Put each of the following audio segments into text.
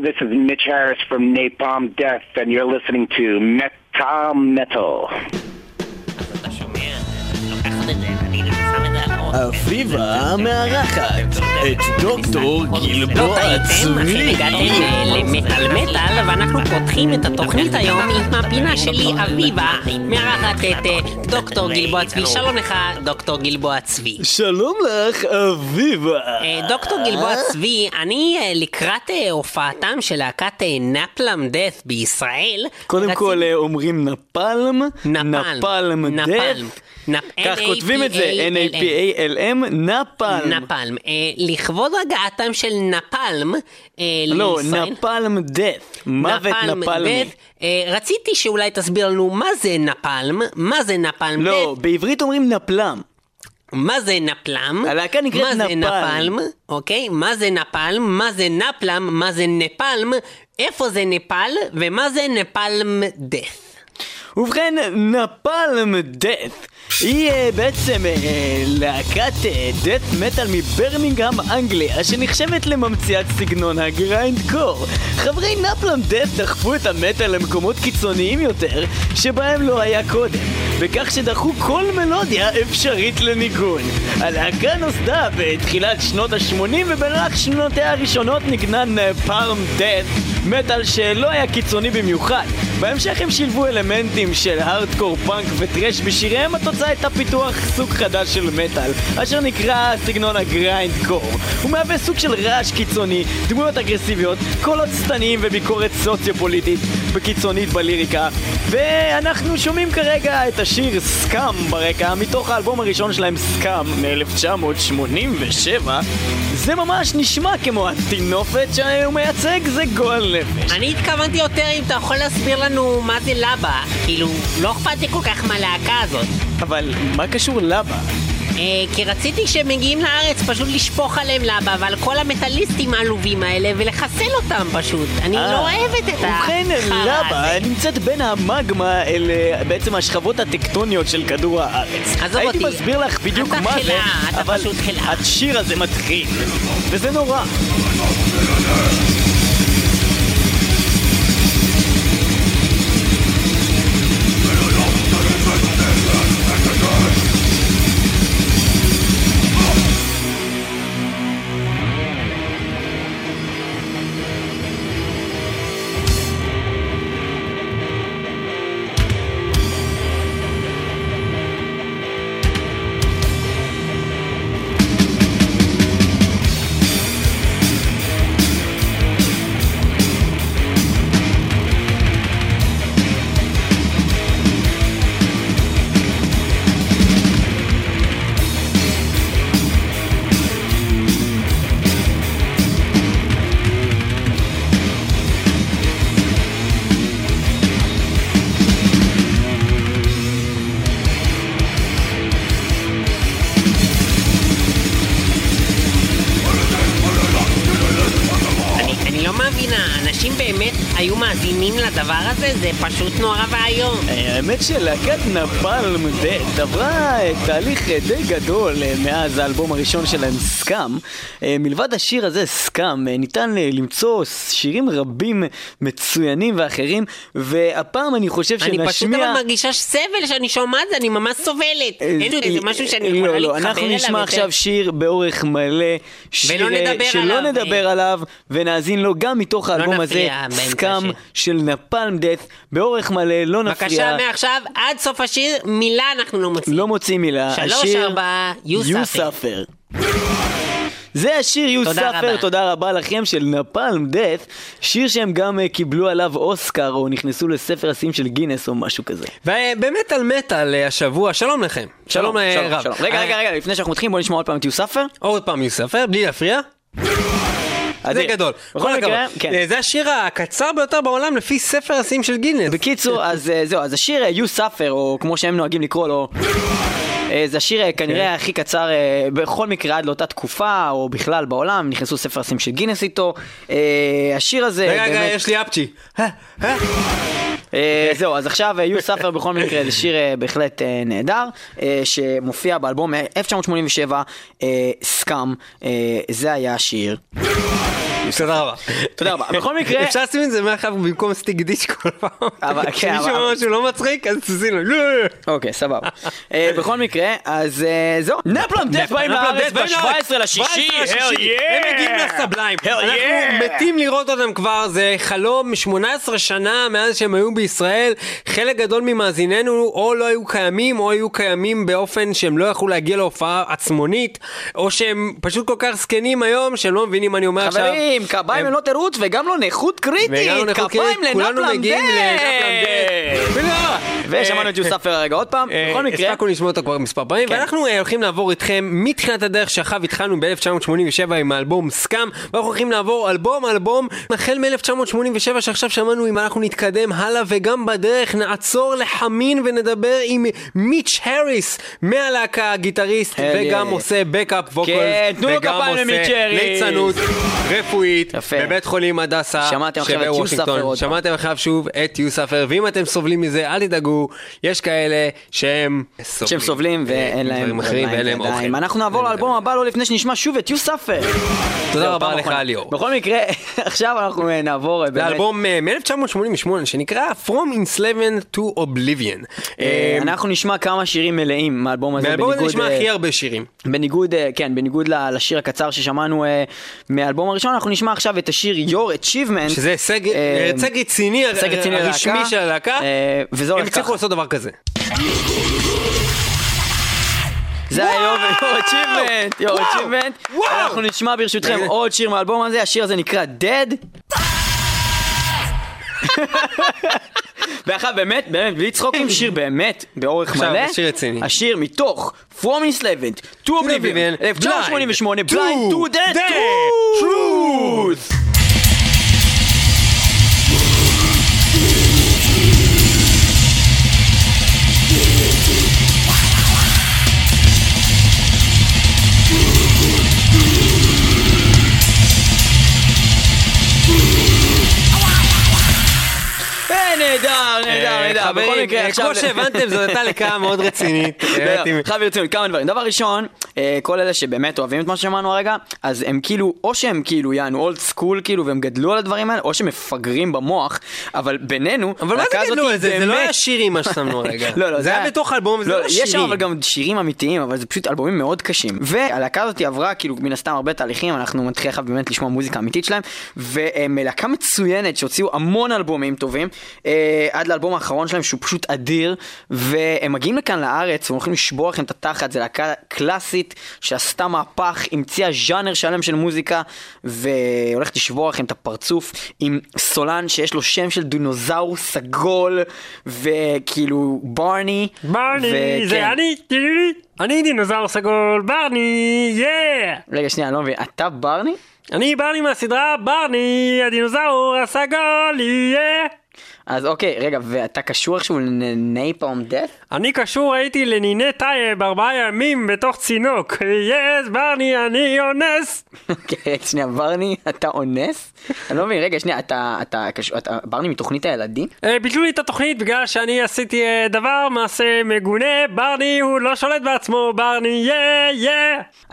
this is Mitch Harris from Napalm Death, and you're listening to Metal Metal. אביבה מארחת את דוקטור גלבוע. הגעתם אה, למטאל מטאל, ואנחנו פותחים את התוכנית היום עם הפינה שלי, אביבה, מארחת את אה, דוקטור גלבוע צבי. שלום לך, דוקטור גלבוע צבי. שלום לך, אביבה. אה, דוקטור גלבוע צבי, אני לקראת הופעתם של להקת נפלם דף בישראל. קודם כל אומרים נפלם, נפלם. נפלם נפלם. דף. כך כותבים את זה, N-A-P-A-L-M. נפלם. נפלם. אה, לכבוד הגעתם של נפלם אה, לא. נפלם דף. מוות נפלם נפלמי. אה, רציתי שאולי תסביר לנו מה זה נפלם, מה זה נפלם לא, דף, בעברית אומרים נפלם. מה זה נפלם, הלהקה נקראת מה זה נפלם. נפלם, אוקיי? מה זה נפלם, מה זה נפלם, מה זה נפלם, איפה זה נפל, ומה זה נפלם דף. ובכן, נפלם דף היא אה, בעצם אה, להקת דף מטאל מברמינגהם, אנגליה, שנחשבת לממציאת סגנון הגריינד קור. חברי נפלם דף דחפו את המטאל למקומות קיצוניים יותר, שבהם לא היה קודם, בכך שדחו כל מלודיה אפשרית לניגון. הלהקה נוסדה בתחילת שנות ה-80 ובמהלך שנותיה הראשונות נגנן פארם דף, מטאל שלא היה קיצוני במיוחד. בהמשך הם שילבו אלמנטים של הארדקור פאנק וטרש בשיריהם, התוצאה הייתה פיתוח סוג חדש של מטאל, אשר נקרא סגנון הגריינד קור. הוא מהווה סוג של רעש קיצוני, דמויות אגרסיביות, קולות שטניים וביקורת סוציו-פוליטית וקיצונית בליריקה. ואנחנו שומעים כרגע את השיר סקאם ברקע, מתוך האלבום הראשון שלהם סקאם מ-1987. זה ממש נשמע כמו הטינופת שהוא מייצג, זה גועל נפש. אני התכוונתי יותר אם אתה יכול להסביר לנו מה זה לבה, כאילו, לא אכפת לי כל כך מהלהקה הזאת. אבל מה קשור לבה? אה, כי רציתי שהם מגיעים לארץ פשוט לשפוך עליהם לבה ועל כל המטאליסטים העלובים האלה ולחסל אותם פשוט. אני אה, לא אוהבת את ובכן, החרא לבה הזה. נמצאת בין המגמה אל אה, בעצם השכבות הטקטוניות של כדור הארץ. עזוב הייתי אותי. מסביר לך בדיוק אתה מה זה, חלאה, אתה אבל פשוט חלאה. השיר הזה מתחיל, וזה נורא. וזה פשוט נורא ואיום. אה, האמת שלהקת נפלם דט עברה אה, תהליך אה, די גדול מאז האלבום הראשון שלהם, סקאם. מלבד השיר הזה, סקאם, ניתן למצוא שירים רבים מצוינים ואחרים, והפעם אני חושב אני פשוט שנשמיע... אבל מרגישה סבל שאני שומעת זה, אני ממש סובלת. אין איזה משהו שאני לא, יכולה לא, להתחבר אנחנו אליו נשמע יותר. עכשיו שיר באורך מלא, שלא נדבר. עליו, ונאזין לו גם מתוך האלבום הזה, סקאם. של נפלם דף, באורך מלא, לא נפריע. בבקשה, מעכשיו עד סוף השיר, מילה אנחנו לא מוצאים. לא מוצאים מילה. שלוש, השיר ארבע, suffer. suffer. זה השיר suffer, רבה. תודה רבה לכם של נפלם דף, שיר שהם גם אה, קיבלו עליו אוסקר או נכנסו לספר השיאים של גינס או משהו כזה. ובאמת על מטאל אה, השבוע, שלום לכם. שלום אה, שלום, רב. שלום. רגע, רגע, רגע, לפני שאנחנו מתחילים בוא נשמע עוד פעם את You suffer. עוד פעם יוספר, בלי להפריע. זה גדול. בכל כל מקרה, הכבוד. כן. אה, זה השיר הקצר ביותר בעולם לפי ספר השיאים של גינס. בקיצור, אז אה, זהו, אז השיר אה, You suffer, או כמו שהם נוהגים לקרוא לו, זה השיר אה, כנראה הכי קצר אה, בכל מקרה עד לאותה תקופה, או בכלל בעולם, נכנסו לספר השיאים של גינס איתו. אה, השיר הזה, רגע, רגע, יש לי אפצ'י. אה, אה. אה, זהו, אז עכשיו אה, You Suffer בכל מקרה זה שיר אה, בהחלט אה, נהדר, אה, שמופיע באלבום מ-1987, סקאם, זה היה השיר. תודה רבה. תודה רבה. בכל מקרה, אפשר לשים את זה מעכשיו במקום סטיק דיש כל פעם. אבל- כן, כשמישהו אבל- אומר משהו לא מצחיק, אז תשימו לו. אוקיי, סבבה. אה, בכל מקרה, אז אה, זהו. נפלם דף באים לארץ ב-17 לשישי, הם מגיעים לסבליים. Hell אנחנו yeah. מתים לראות אותם כבר, זה חלום 18 שנה מאז שהם היו בישראל. חלק גדול ממאזיננו או לא היו קיימים, או היו קיימים באופן שהם לא יכלו להגיע להופעה עצמונית, או שהם פשוט כל כך זקנים היום, שהם לא מבינים מה אני אומר עכשיו. חברים, קביים הם לא תירוץ וגם לא נכות קריטית. לא כפיים. ולא. ושמענו את יוסף הרגע עוד פעם. אה, בכל מקרה, הספקנו לשמוע אותו כבר מספר פעמים, כן. ואנחנו אה, הולכים לעבור איתכם מתחילת הדרך שאחריו התחלנו ב-1987 עם האלבום סקאם, ואנחנו הולכים לעבור אלבום אלבום החל מ-1987 שעכשיו שמענו אם אנחנו נתקדם הלאה וגם בדרך נעצור לחמין ונדבר עם מיץ' הריס מהלהקה הגיטריסט וגם. עושה בקאפ כן, תנו לו וגם עושה. ליצנות רפואית יפה. בבית חולים הדסה שמעתם עכשיו את שבוושינגטון. שמעתם עכשיו שוב את יוספר ואם אתם סובלים מזה אל תדאגו יש כאלה שהם שהם סובלים ואין להם אחרים ואין להם. אוכל. אנחנו נעבור לאלבום הבא לא לפני שנשמע שוב את יוספר. תודה רבה לך. ליאור. בכל מקרה, עכשיו אנחנו אה, נעבור אה, באמת. אלבום אה, מ-1988 שנקרא From Enslavement to Oblivion. אה, אה, אנחנו נשמע כמה שירים מלאים מהאלבום הזה. מהאלבום הזה נשמע אה, הכי הרבה שירים. בניגוד, אה, כן, בניגוד לשיר הקצר ששמענו אה, מהאלבום הראשון, אנחנו נשמע עכשיו את השיר Your Achievement. שזה הישג אה, רציני הישג רציני הרשמי. של הלהקה. אה, וזה הם הולך הצליחו ככה. לעשות דבר כזה. זה היה. Your וואו! Achievement. וואו! אנחנו נשמע ברשותכם. עוד שיר מהאלבום הזה, השיר הזה נקרא Dead. ואחר באמת, באמת, בלי צחוקים, שיר באמת באורך עכשיו, מלא. שיר רציני. השיר מתוך From Enslavement to Oblivion, Oblivion, 1988, Blind Blind to the Truth. נהדר, נהדר, אה, נהדר. בכל מקרה, אה. כמו שהבנתם זאת הייתה להקה מאוד רצינית. עם- חייב ברצינות, כמה דברים. דבר ראשון, אה, כל אלה שבאמת אוהבים את מה ששמענו הרגע, אז הם כאילו, או שהם כאילו יענו אולד סקול כאילו, והם גדלו על הדברים האלה, או שהם מפגרים במוח, אבל בינינו, אבל מה זה גדלו על זה? זה לא היה שירים מה ששמנו רגע. לא, לא, זה היה בתוך האלבום, וזה לא יש שם שירים. אבל גם שירים אמיתיים, אבל זה פשוט אלבומים מאוד קשים. והלהקה הזאת עברה כאילו מן הסתם הרבה תהליכים, אנחנו מתחילים עכשיו באמת לשמוע מוזיקה אמיתית שלהם, והם להקה מצוינת שהוציאו המון אלבומים טובים, אה, עד לאלבום האחרון שלהם שהוא פשוט אדיר, והם מגיעים לכאן לארץ, והם הולכים לשבור לכם את התחת, זו להקה קלאסית שעשתה מהפך, המציאה ז'אנר שלם של מוזיקה, והולכת לשבור לכם את הפרצוף עם סולן שיש לו שם של דינוזאור סגול, וכאילו ברני. ברני, וכן. זה אני, אני דינוזאור סגול, ברני, יא! רגע, שנייה, אני לא מבין, אתה ברני? אני ברני מהסדרה ברני, הדינוזאור הסגול, יא! אז אוקיי, רגע, ואתה קשור איכשהו לנייפלם דף? אני קשור הייתי לניני טייב ארבעה ימים בתוך צינוק. יס, ברני, אני אונס! אוקיי, שנייה, ברני, אתה אונס? אני לא מבין, רגע, שנייה, אתה, אתה קשור, אתה ברני מתוכנית הילדים? אה, ביטלו לי את התוכנית בגלל שאני עשיתי אה, דבר, מעשה מגונה, ברני הוא לא שולט בעצמו, ברני, יא, יא!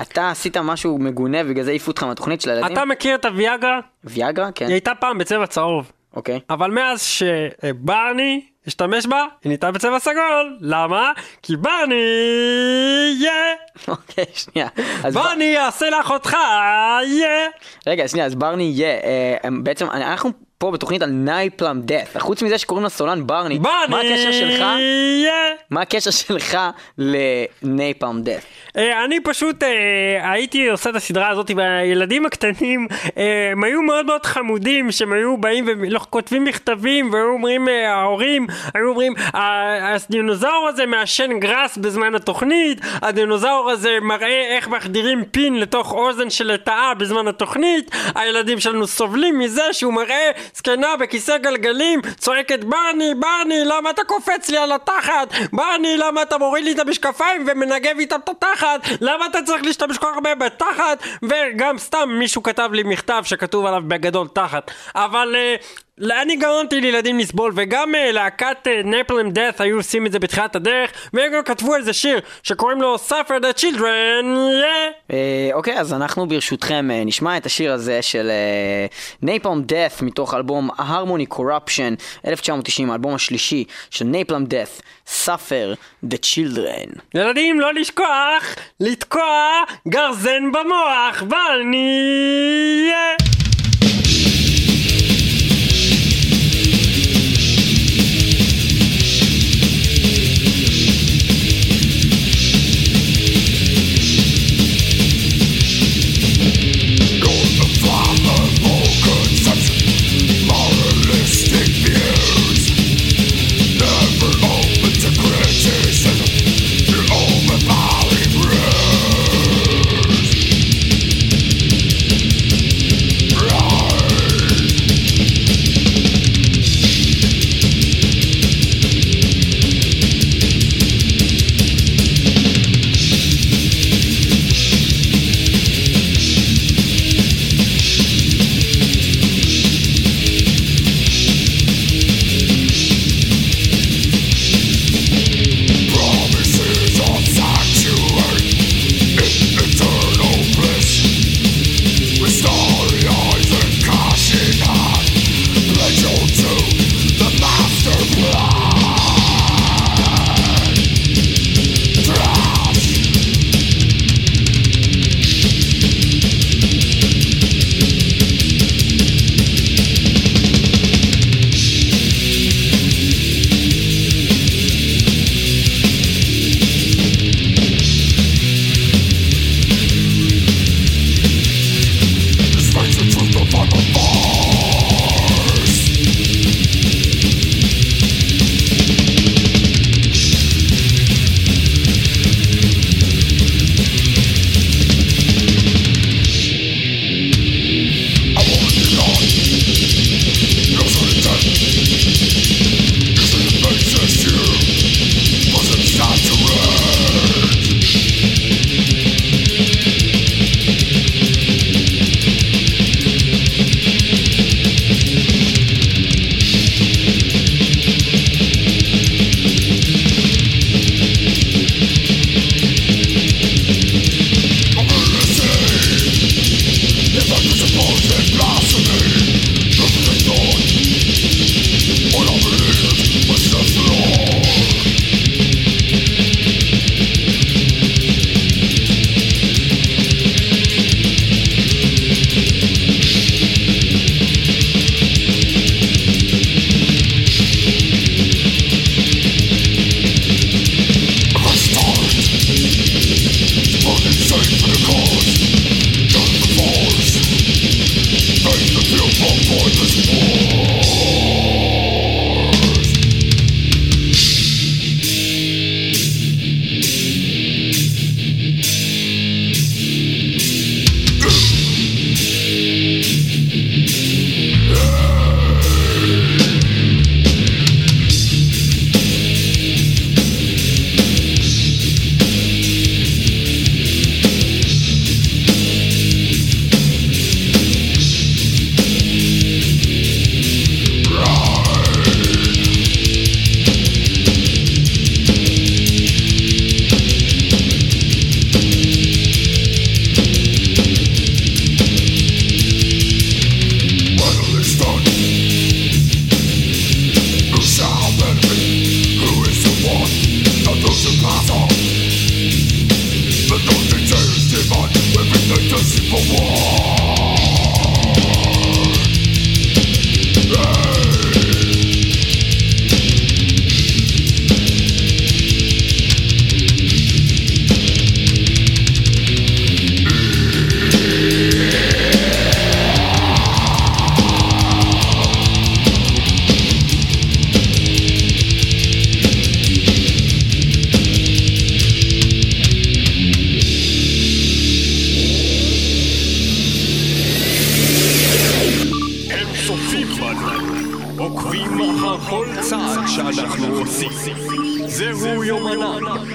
אתה עשית משהו מגונה ובגלל זה העיפו אותך מהתוכנית של הילדים? אתה מכיר את הוויאגרה? ויאגרה? כן. היא הייתה פעם בצבע צהוב. אוקיי. אבל מאז שברני השתמש בה, היא נהייתה בצבע סגול. למה? כי ברני יא! אוקיי, שנייה. ברני יעשה לך אותך יא! רגע, שנייה, אז ברני יהיה, אה, בעצם, אנחנו פה בתוכנית על נייפלם דף, חוץ מזה שקוראים לסולן ברני, ברני מה הקשר שלך? מה הקשר שלך לנייפלם דף? אה, אני פשוט אה, הייתי עושה את הסדרה הזאת והילדים הקטנים אה, הם היו מאוד מאוד חמודים שהם היו באים וכותבים מכתבים והיו אומרים אה, ההורים היו אומרים "ה- הדינוזאור הזה מעשן גראס בזמן התוכנית הדינוזאור הזה מראה איך מחדירים פין לתוך אוזן של לטאה בזמן התוכנית הילדים שלנו סובלים מזה שהוא מראה זקנה בכיסא גלגלים צועקת ברני ברני למה אתה קופץ לי על התחת? ברני למה אתה מוריד לי את המשקפיים ומנגב איתם את התחת? למה אתה צריך להשתמש כל כך הרבה בתחת? וגם סתם מישהו כתב לי מכתב שכתוב עליו בגדול תחת. אבל uh, אני גרמתי לילדים לסבול, וגם אה, להקת נפלם דאט היו עושים את זה בתחילת הדרך, והם גם כתבו איזה שיר שקוראים לו Suffer the Children, yeah. אה, אוקיי, אז אנחנו ברשותכם אה, נשמע את השיר הזה של נייפלם דאט מתוך אלבום Harmony Corruption 1990, האלבום השלישי של נייפלם דאט, Suffer the Children. ילדים, לא לשכוח לתקוע גרזן במוח, ואני... yeah.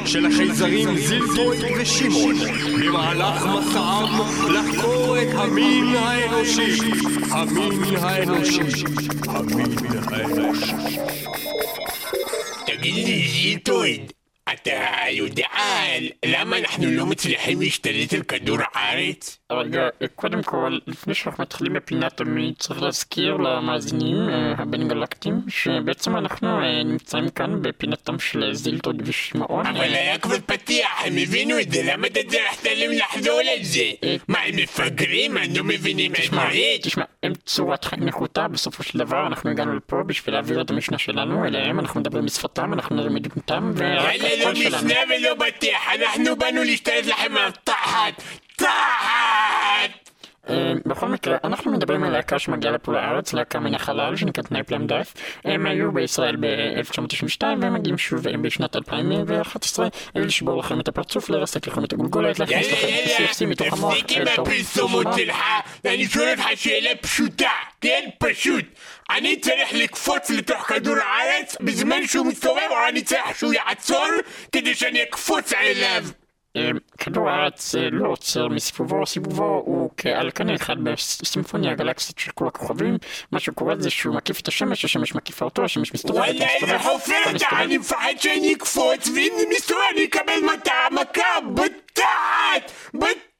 של החייזרים זילטוי ושמעון במהלך מסעם לחקור את המין האנושי. המין האנושי. המין האנושי. תגיד לי, זילטויד, אתה יודע למה אנחנו לא מצליחים להשתלט על כדור הארץ? רגע, קודם כל, לפני שאנחנו מתחילים בפינה תמיד, צריך להזכיר למאזינים אה, הבין גלקטיים, שבעצם אנחנו אה, נמצאים כאן בפינתם של זילטוד ושמעון. אבל היה כבר פתיח, הם הבינו את זה, למה אתה צריך להם לחזור על זה? מה, הם מפגרים? אני לא מבינים עברית? תשמע, הם צורת חיים נחותה, בסופו של דבר אנחנו הגענו לפה בשביל להעביר את המשנה שלנו אליהם, אנחנו מדברים בשפתם, אנחנו נראים מדמותם, ורק لو مش نابل بطيحة نحن بنو اللي اشتريت لحم طحت אה, בכל מקרה, אנחנו מדברים על להקה שמגיעה לפה לארץ, להקה מן החלל שנקראת נייפלם דף. הם היו בישראל ב-1992 והם מגיעים שוב בשנת 2011 אה, לשבור לכם את הפרצוף, לרסק לכם את הגולגולת, להכניס לכם את ה-CFC מתוך המוח. תפסיק עם הפרסומות שלך, ואני שואל אותך שאלה פשוטה, כן? פשוט. אני צריך לקפוץ לתוך כדור הארץ בזמן שהוא מסתובב, או אני צריך שהוא יעצור כדי שאני אקפוץ אליו? כדור הארץ לא עוצר מסיבובו, סיבובו הוא כעל קנה אחד בסימפוניה הגלקסית של כל הכוכבים. מה שקורה זה שהוא מקיף את השמש, השמש מקיפה אותו, השמש מסתובבת, וואלה, איזה חופר מסתובבת. אני מפחד שאני אקפוץ, ואם אני מסתובב אני אקבל מכה, מכה בתחת! בתחת!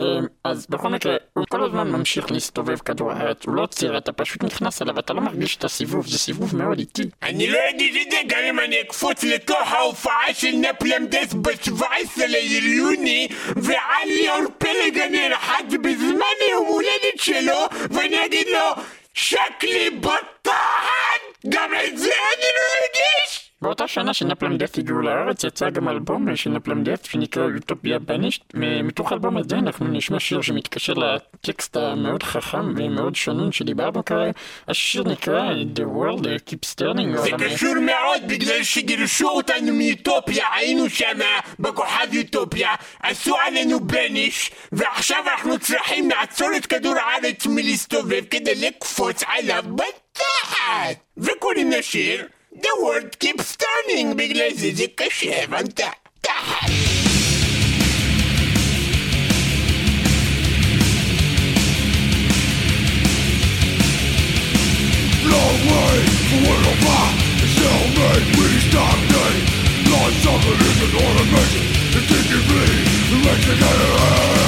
אה, אז בכל מקרה, הוא כל הזמן ממשיך להסתובב כדור הארץ, הוא לא עוצר, אתה פשוט נכנס אליו, אתה לא מרגיש את הסיבוב, זה סיבוב מאוד איטי. אני לא אגיד את זה גם אם אני אקפוץ לתוך ההופעה של נפלמדס ב-17 ליוני ועל ליאור פלג הנרחץ בזמן יום הולדת שלו ואני אגיד לו שקלי בתחת! גם את זה אני לא ארגיש! באותה שנה שנפלם דף הגיעו לארץ יצא גם אלבום של נפלם דף שנקרא יוטופיה בנישט מתוך האלבום הזה אנחנו נשמע שיר שמתקשר לטקסט המאוד חכם ומאוד שנון שדיברנו כרגע. השיר נקרא The World Keeps Turning זה קשור מאוד בגלל שגירשו אותנו מאוטופיה, היינו שמה בכוכב אוטופיה, עשו עלינו בניש ועכשיו אנחנו צריכים לעצור את כדור הארץ מלהסתובב כדי לקפוץ עליו בתחת וקוראים לשיר The world keeps turning. Big lazy kaşe vanta. Long way for what I'm back. Still make me stagnate Life's suffering is an automation It's teaching me to make it end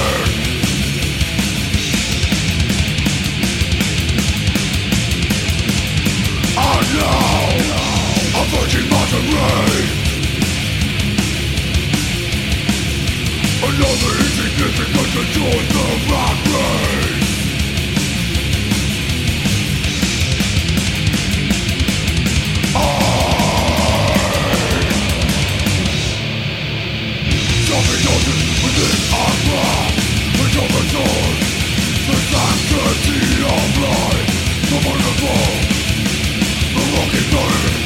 I know virgin mountain Another insignificant to join the rat race within our grasp. The sanctity of life. The wonderful, the rocky burden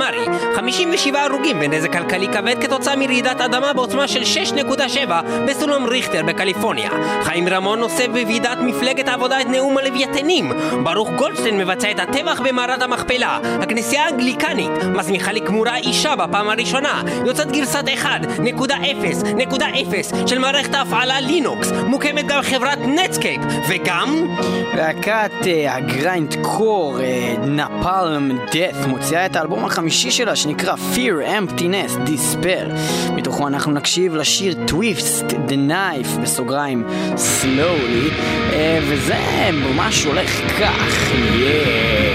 Mari 107 הרוגים ונזק כלכלי כבד כתוצאה מרעידת אדמה בעוצמה של 6.7 בסולם ריכטר בקליפורניה. חיים רמון נושא בוועידת מפלגת העבודה את נאום הלווייתנים. ברוך גולדשטיין מבצע את הטבח במערת המכפלה. הכנסייה האנגליקנית מזמיחה לכמורה אישה בפעם הראשונה. יוצאת גרסת 1.0.0 של מערכת ההפעלה לינוקס. מוקמת גם חברת נטסקייפ וגם... להקת אה, הגריינד קור, אה, נפלם דאט, מוציאה את האלבום החמישי שלה שנקרא Fear, Emptiness, Despair. מתוכו אנחנו נקשיב לשיר Twist, The Knife, בסוגריים Slowly, אה, וזה ממש הולך כך, yeah.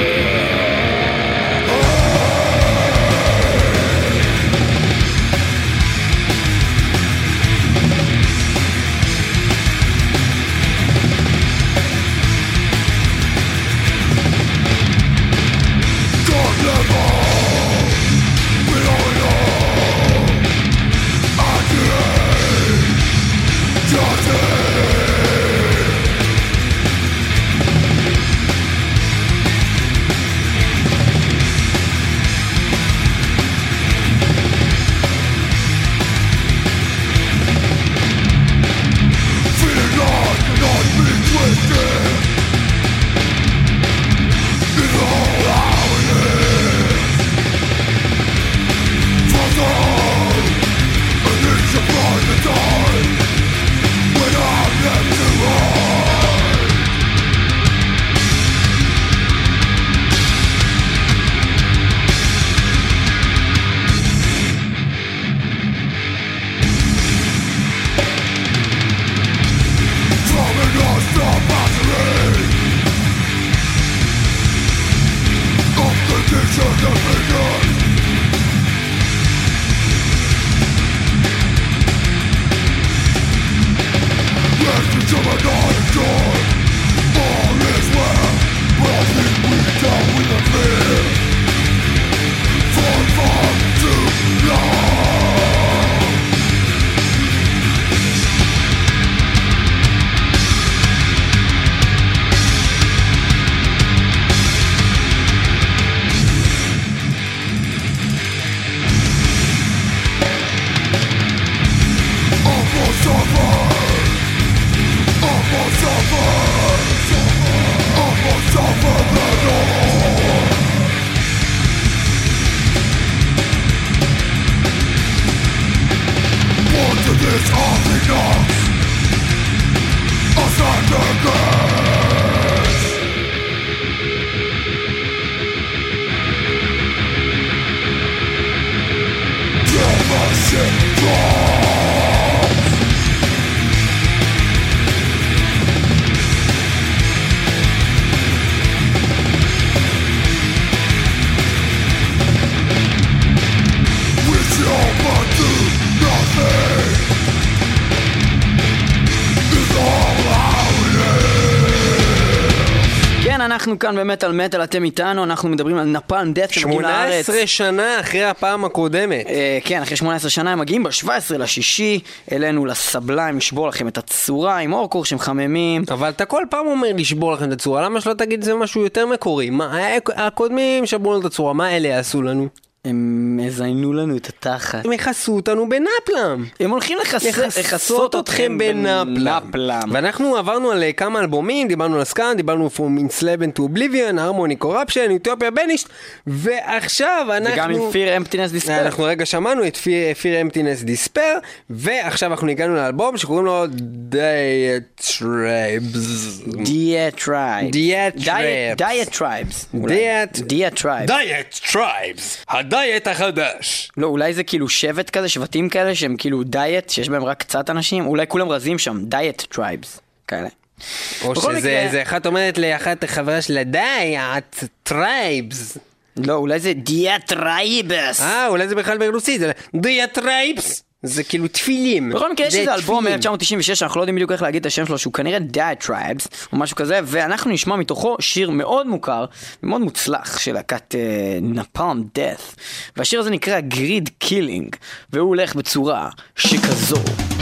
אנחנו כאן במטאל מטאל, אתם איתנו, אנחנו מדברים על נפלם דאט, הם מגיעים לארץ. 18 שנה אחרי הפעם הקודמת. אה, כן, אחרי 18 שנה הם מגיעים ב-17 לשישי אלינו לסבליים, לשבור לכם את הצורה עם אורקור שמחממים. אבל אתה כל פעם אומר לשבור לכם את הצורה, למה שלא תגיד זה משהו יותר מקורי? מה, הקודמים שברו לנו את הצורה, מה אלה יעשו לנו? הם יזיינו לנו את התחת. הם יכסו אותנו בנפלם. הם הולכים לכסות אתכם בנפלם. ואנחנו עברנו על אה, כמה אלבומים, דיברנו על סקאן, דיברנו From In Slab to Oblivion, Harmony Corruption, Utopia Banished, ועכשיו אנחנו... וגם עם Fear Emptiness Despair. אנחנו רגע שמענו את Fear, Fear Emptiness Despair, ועכשיו אנחנו הגענו לאלבום שקוראים לו Diatribes. Diatribes. דיאטרייבס. דיאט- דיאטרייב. דיאט הדיאט החדש. לא, אולי זה כאילו שבט כזה, שבטים כאלה שהם כאילו דיאט, שיש בהם רק קצת אנשים, אולי כולם רזים שם, דיאט טרייבס. כאלה. או שזה מקרה- אחת אומרת לאחת החברה שלה, די, את טרייבס. לא, אולי זה דיאטרייבס. אה, אולי זה בכלל ברוסית, זה דיאטרייבס. זה כאילו תפילים. בכל מקרה יש זה איזה אלבום תפילים. מ-1996, אנחנו לא יודעים בדיוק איך להגיד את השם שלו, שהוא כנראה Diet Tribes, או משהו כזה, ואנחנו נשמע מתוכו שיר מאוד מוכר, מאוד מוצלח, של להקת נפאם דאט, והשיר הזה נקרא גריד קילינג, והוא הולך בצורה שכזו.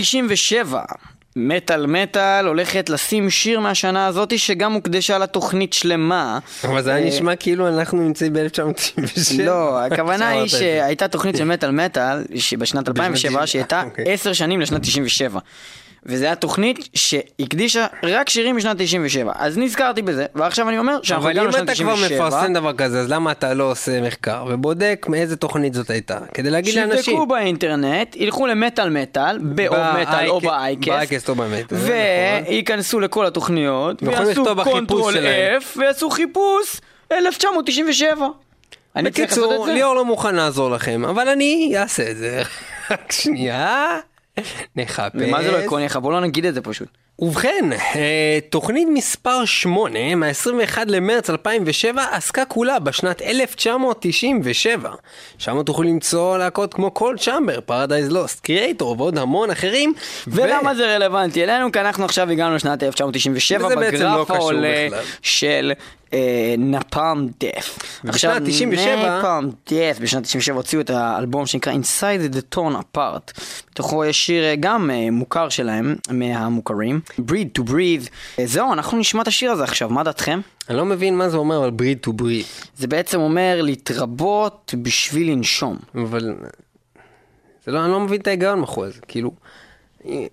1997, מטאל מטאל הולכת לשים שיר מהשנה הזאתי שגם הוקדשה לתוכנית שלמה. אבל זה היה אה, נשמע כאילו אנחנו נמצאים ב-1997. לא, הכוונה היא. שהייתה תוכנית של מטאל מטאל בשנת 2007 שהייתה אוקיי. עשר שנים לשנת 97. וזו הייתה תוכנית שהקדישה רק שירים משנת 97. אז נזכרתי בזה, ועכשיו אני אומר שאנחנו אבל הגענו אם לשנת אתה כבר 97. מפרסם דבר כזה, אז למה אתה לא עושה מחקר ובודק מאיזה תוכנית זאת הייתה? כדי להגיד לאנשים. שיבדקו באינטרנט, ילכו למטאל מטאל, באו מטאל או באייקס, באייקסט או במטאל. נכון. וייכנסו לכל התוכניות, ויעשו קונטרול. F, ויעשו חיפוש 1997. אני צריך לעשות בקיצור? ליאור לא מוכן לעזור לכם, אבל אני אעשה את זה. רק שנייה, נחפש. ומה זה לא עקרוני? בוא לא נגיד את זה פשוט. ובכן, אה, תוכנית מספר 8, מה-21 למרץ 2007, עסקה כולה בשנת 1997. שם תוכלו למצוא להקות כמו קול צ'אמבר, פרדייז לוסט, קריאייטור ועוד המון אחרים. ולמה זה רלוונטי אלינו? כי אנחנו עכשיו הגענו לשנת 1997 וזה בעצם לא בגרף קשור העולה. של אה, נפאם דף. ובשנת 97 נפאם דף בשנת 97 הוציאו את האלבום שנקרא Inside the Torn Apart. בתוכו יש שיר אה, גם אה, מוכר שלהם, מהמוכרים, Breed to Breathe. אה, זהו, אנחנו נשמע את השיר הזה עכשיו, מה דעתכם? אני לא מבין מה זה אומר על בריד טו בריד, זה בעצם אומר להתרבות בשביל לנשום. אבל... זה לא, אני לא מבין את ההיגיון מאחורי זה, כאילו...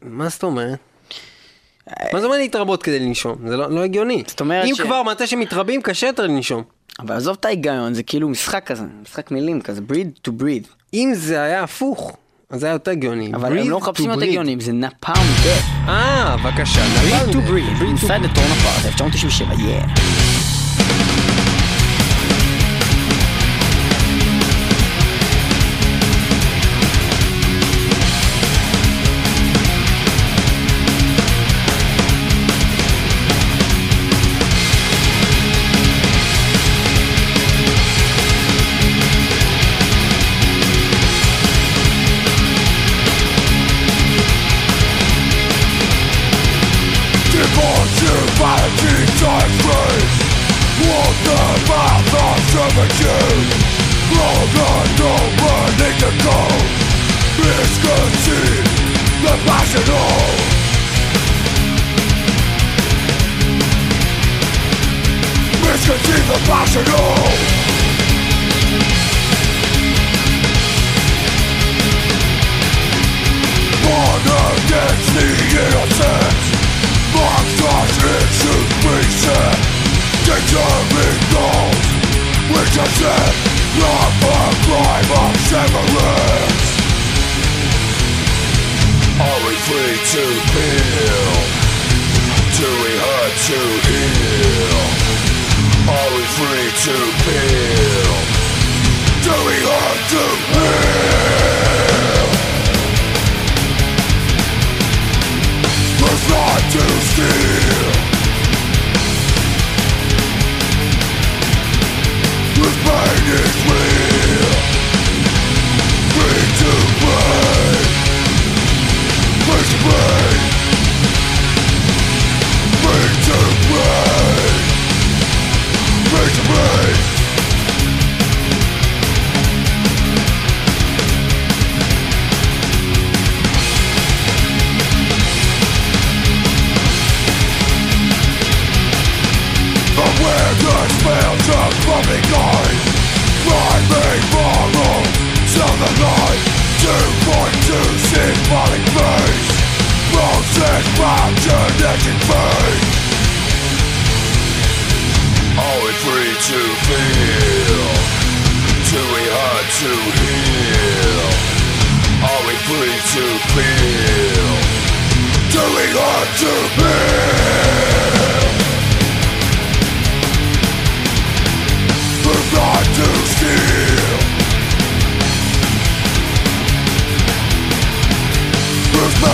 מה זאת אומרת? מה זה אומר להתרבות כדי לנשום? זה לא, לא הגיוני. זאת אומרת אם ש- כבר מתי שמתרבים קשה יותר לנשום. אבל עזוב את ההיגיון, זה כאילו משחק כזה, משחק מילים כזה, Breed to Breathe. אם זה היה הפוך, אז זה היה יותר הגיוני. אבל הם לא מחפשים להיות breathe. הגיונים, זה נפאם דף. אה, בבקשה. Breathe to breathe, inside the torn apart, 1997, yeah. international. against the innocent Determined goals Not a crime of Are we free to feel? Do we hurt to heal? Are we free to feel? Do we have to heal? Let's not to steal. This pain is real. 2.2 symbolic face Process imagination fade Always free to feel To be hurt to heal Always free to feel To be hurt to feel We're to steal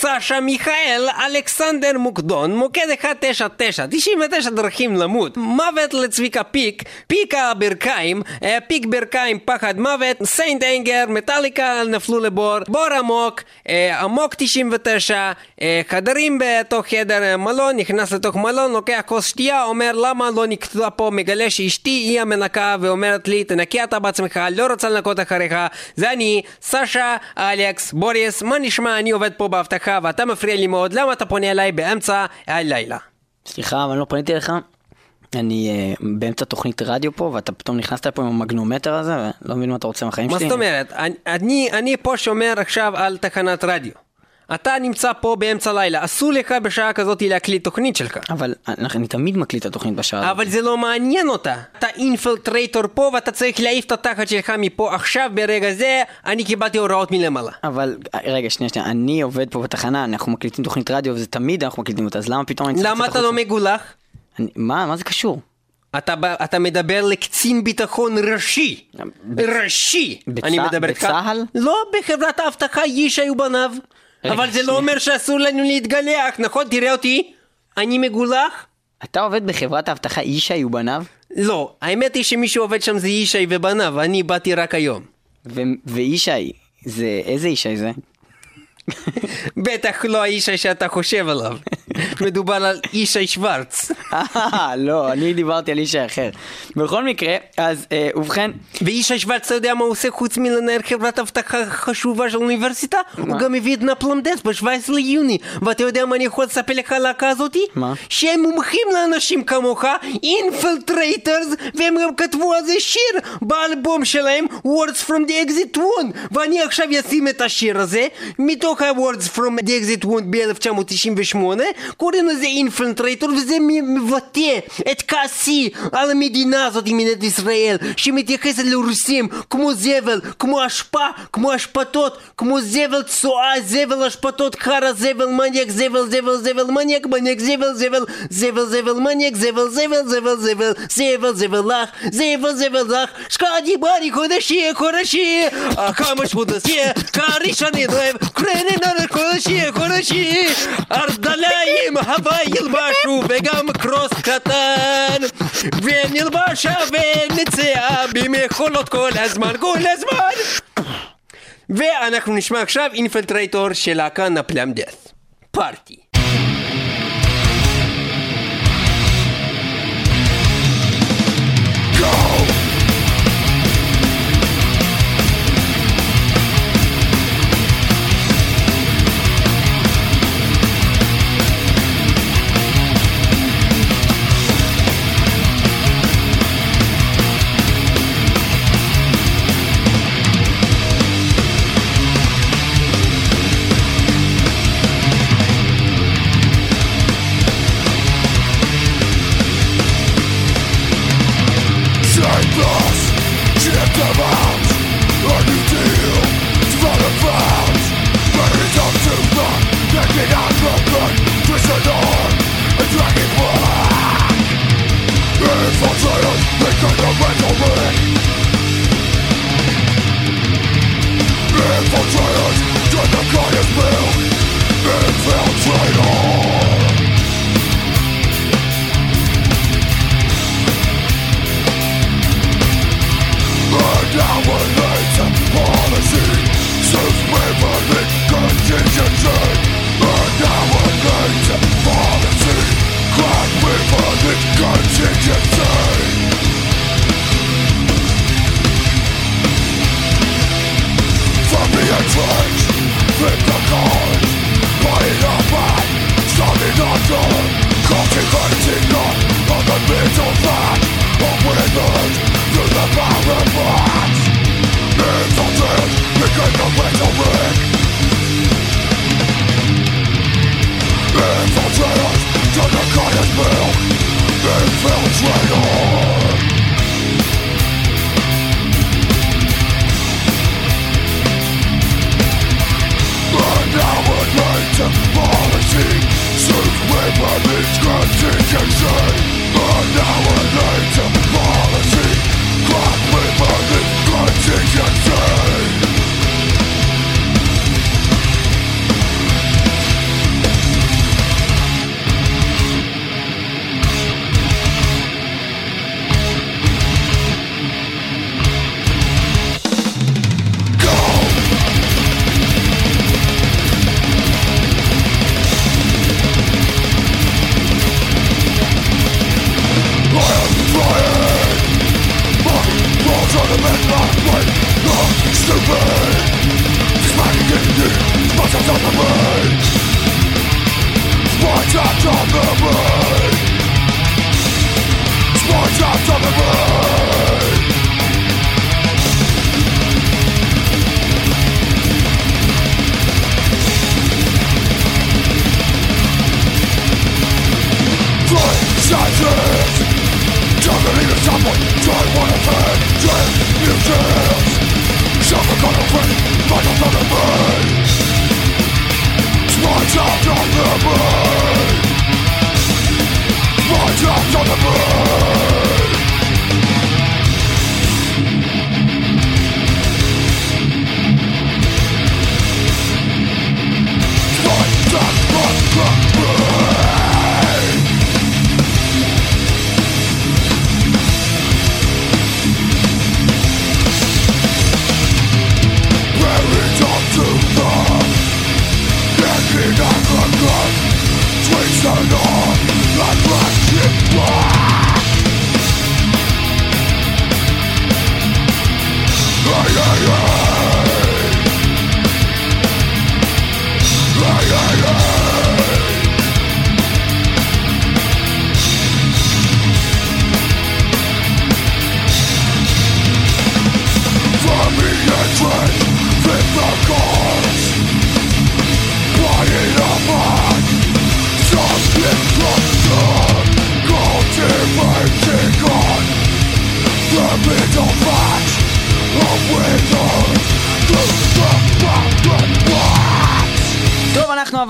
סשה מיכאל אלכסנדר מוקדון, מוקד 199, 99 דרכים למות, מוות לצביקה פיק, פיק הברכיים, פיק ברכיים פחד מוות, סיינט אנגר, מטאליקה נפלו לבור, בור עמוק, עמוק 99, אה, חדרים בתוך חדר מלון, נכנס לתוך מלון, לוקח כוס שתייה, אומר למה לא נקטע פה, מגלה שאשתי היא המנקה ואומרת לי תנקי אתה בעצמך, לא רוצה לנקות אחריך, זה אני, סשה, אלכס, בוריס, מה נשמע, אני עובד פה באבטחה ואתה מפריע לי מאוד, למה אתה פונה אליי באמצע הלילה? סליחה, אבל אני לא פניתי אליך. אני uh, באמצע תוכנית רדיו פה, ואתה פתאום נכנסת לפה עם המגנומטר הזה, ולא מבין מה אתה רוצה מהחיים מה שלי. זאת אומרת? אני- אני, אני פה שומר עכשיו על תחנת רדיו. אתה נמצא פה באמצע הלילה, אסור לך בשעה כזאת להקליט תוכנית שלך. אבל אני, תמיד מקליט את התוכנית בשעה הזאת. אבל זה לא מעניין אותה. אתה אינפילטרייטור פה ואתה צריך להעיף את התחת שלך מפה עכשיו ברגע זה, אני קיבלתי הוראות מלמעלה. אבל רגע, שנייה, שנייה, אני עובד פה בתחנה, אנחנו מקליטים תוכנית רדיו, וזה תמיד אנחנו מקליטים אותה, אז למה פתאום אני צריך למה אתה לא? מגולח? אני- מה, מה זה קשור? אתה, אתה מדבר לקצין ביטחון ראשי. ראשי. בצה- אני מדבר. בצה"ל? לא, בחברת האבטחה ישי ובניו. רגע, אבל זה לא. אומר שאסור לנו להתגלח, נכון? תראה אותי. אני מגולח? אתה עובד בחברת האבטחה ישי ובניו, לא, האמת היא שמי שעובד שם זה ישי ובניו, אני באתי רק היום. ו- וישי, זה, איזה ישי זה? בטח לא הישי שאתה חושב עליו. מדובר על ישי שוורץ. אה, לא, אני דיברתי על ישי אחר. בכל מקרה, אז אה, ובכן, וישי שוורץ, אתה יודע מה הוא עושה חוץ מלנהל חברת אבטחה חשובה של האוניברסיטה? הוא גם הביא את נפלמדס ב-17 ליוני. ואתה יודע מה אני יכול לספר לך על הלהקה הזאתי? מה? שהם מומחים לאנשים כמוך, אינפילטרייטרס, והם גם כתבו על זה שיר באלבום שלהם, Words from the Exit Wound. ואני עכשיו אשים את השיר הזה, מתוך ה-Words from the Exit Wound ב-1998, קוראים לזה אינפילטרייטור, וזה מבטא את כעסי על המדינה הזאת, מדינת ישראל, שמתייחסת לרוסים כמו זבל, כמו אשפה, כמו אשפתות, כמו זבל צואה, זבל אשפתות, חרא זבל, מניאק, זבל, זבל, זבל, מניאק, מניאק, זבל, זבל, זבל, זבל, מניאק, זבל, זבל, זבל, זבל, זבל, זבל לך, זבל, זבל לך, שקדי ברי חודשי, חודשי, כמה שבודסי, כרישני דואב, קרני נרק עם гава ילבשו וגם קרוס קטן ונלבשה ונצאה במכולות כל הזמן, כל הזמן! ואנחנו נשמע עכשיו אינפלטרייטור של להקה נפלם דאס פארטי. Infiltrators to the goddess bill. Infiltrator. The middle back Of withers through the barren box Infiltrated, begin the mental ring Infiltrators, milk Infiltrator And our later policy. And our later policy contingency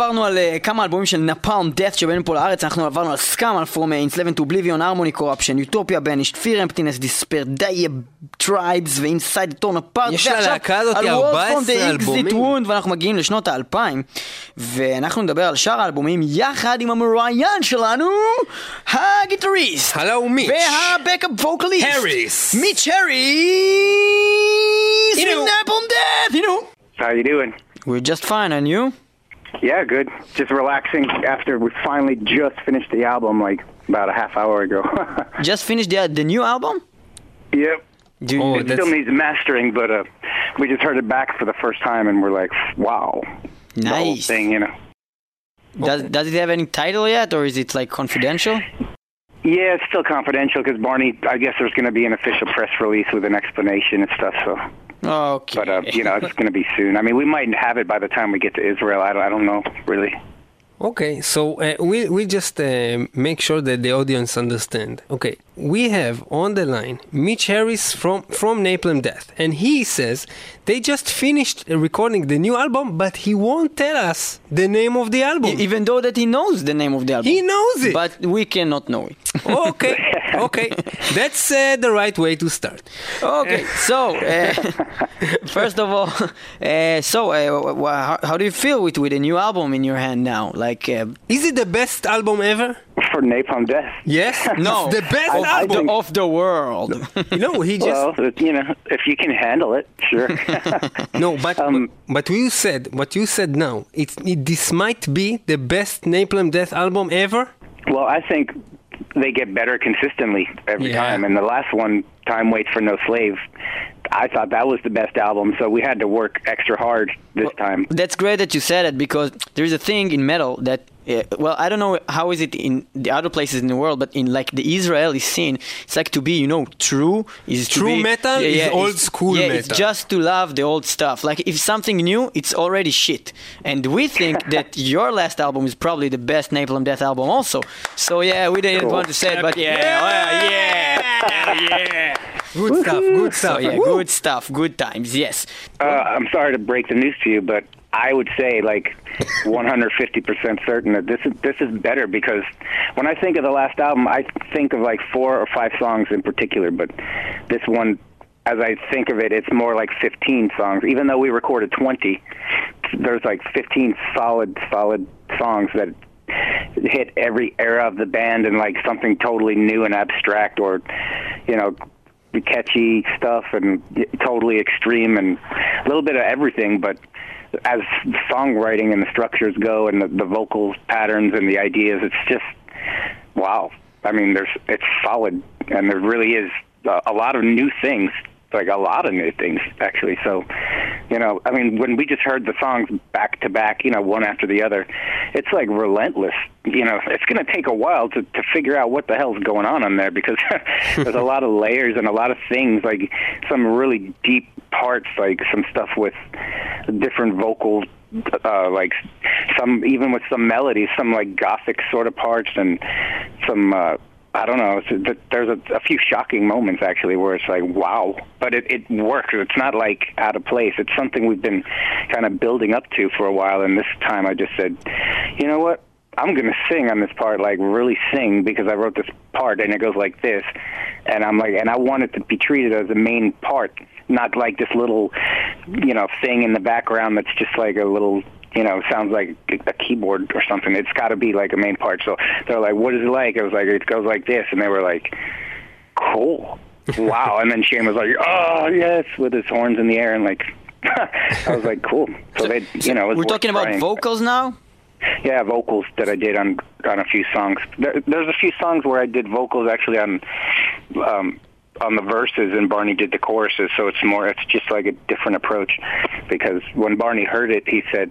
עברנו על uh, כמה אלבומים של נפאלם דאט שבאנו פה לארץ, אנחנו עברנו על סקאם, על פורמיינס, לבן טו בליביון, הרמוני קורפשן, יוטופיה בנישט, פיר אמפטינס, דיספר, דיי טרייבס ואינסייד טורן אפארט, יש ללהקה הזאת 14 אלבומים. ואנחנו מגיעים לשנות האלפיים, ואנחנו נדבר על שאר האלבומים יחד עם המרואיין שלנו, הגיטריסט, הלו מיץ'. והבקאפ ווקליסט, הריס. מיץ' הריס, הנה הוא. מנפאלם דאט, הנה הוא. How you doing? We're just fine, and you? Yeah, good. Just relaxing after we finally just finished the album like about a half hour ago. Just finished the, the new album? yep. Do you, Oh, It that's still needs mastering, but uh, we just heard it back for the first time, and we're like, wow. The whole nice. thing, you know. Does, does it have any title yet, or is it like confidential? Yeah, it's still confidential because Barney. I guess there's going to be an official press release with an explanation and stuff. So, Okay. but uh, you know, it's going to be soon. I mean, we might have it by the time we get to Israel. I don't, I don't know really. Okay, so uh, we we just uh, make sure that the audience understand. Okay, we have on the line Mitch Harris from from Napalm Death, and he says they just finished recording the new album, but he won't tell us the name of the album. Even though that he knows the name of the album. he knows it. But we cannot know it. okay, okay, that's uh, the right way to start. Okay, so uh, first of all, uh, so uh, how, how do you feel with with a new album in your hand now? Like, uh, Is it the best album ever? For Napalm Death. Yes, no, the best of, album. the, of the world. you know, he just Well, you know, if you can handle it, sure. no, but Um, but you said what you said now. It's it, this might be the best Napalm Death album ever. well, I think they get better consistently every Yeah. time. And the last one, Time Waits for No Slave, I thought that was the best album. So we had to work extra hard this time. That's great that you said it because there's a thing in metal that, uh, well, I don't know how is it in the other places in the world, but in like the Israeli scene, it's like to be, you know, true is to True be- metal is old school yeah, metal. it's just to love the old stuff. Like if something new, it's already shit. And we think that your last album is probably the best Napalm Death album also. So yeah, we didn't Cool. want to say it, but yeah, well, yeah, yeah. Good stuff. Good So stuff. yeah, Woo. good stuff, good times, yes. Uh, I'm sorry to break the news to you, but I would say like 150% certain that this is this is better because when I think of the last album, I think of like four or five songs in particular, but this one as I think of it, it's more like 15 songs. Even though we recorded 20, there's like 15 solid solid songs that hit every era of the band and like something totally new and abstract or you know catchy stuff and totally extreme and a little bit of everything but as songwriting and the structures go and the, the vocal patterns and the ideas it's just wow. I mean there's it's solid and there really is a, a lot of new things like a lot of new things actually. So you know i mean when we just heard the songs back to back you know one after the other it's like relentless. You know it's going to take a while to to figure out what the hell's going on on there because there's a lot of layers and a lot of things like some really deep parts like some stuff with different vocals uh like some even with some melodies some like gothic sort of parts and some uh I don't know. It's, th- there's a, a few shocking moments actually where it's like, wow, but it, it works. It's not like out of place. It's something we've been kind of building up to for a while. And this time, I just said, you know what? I'm going to sing on this part, like really sing, because I wrote this part and it goes like this. And I'm like, and I want it to be treated as a main part, not like this little, you know, thing in the background that's just like a little you know, sounds like a keyboard or something. It's got to be like a main part. So they're like, "What is it like?" I was like, "It goes like this," and they were like, "Cool, wow." and then Shane was like, "Oh yes," with his horns in the air, and like, I was like, "Cool." So they, you know, We're talking about trying. vocals now. Yeah, vocals that I did on on a few songs. There, there's a few songs where I did vocals actually on um, on the verses, and Barney did the choruses. So it's more, it's just like a different approach. Because when Barney heard it, he said,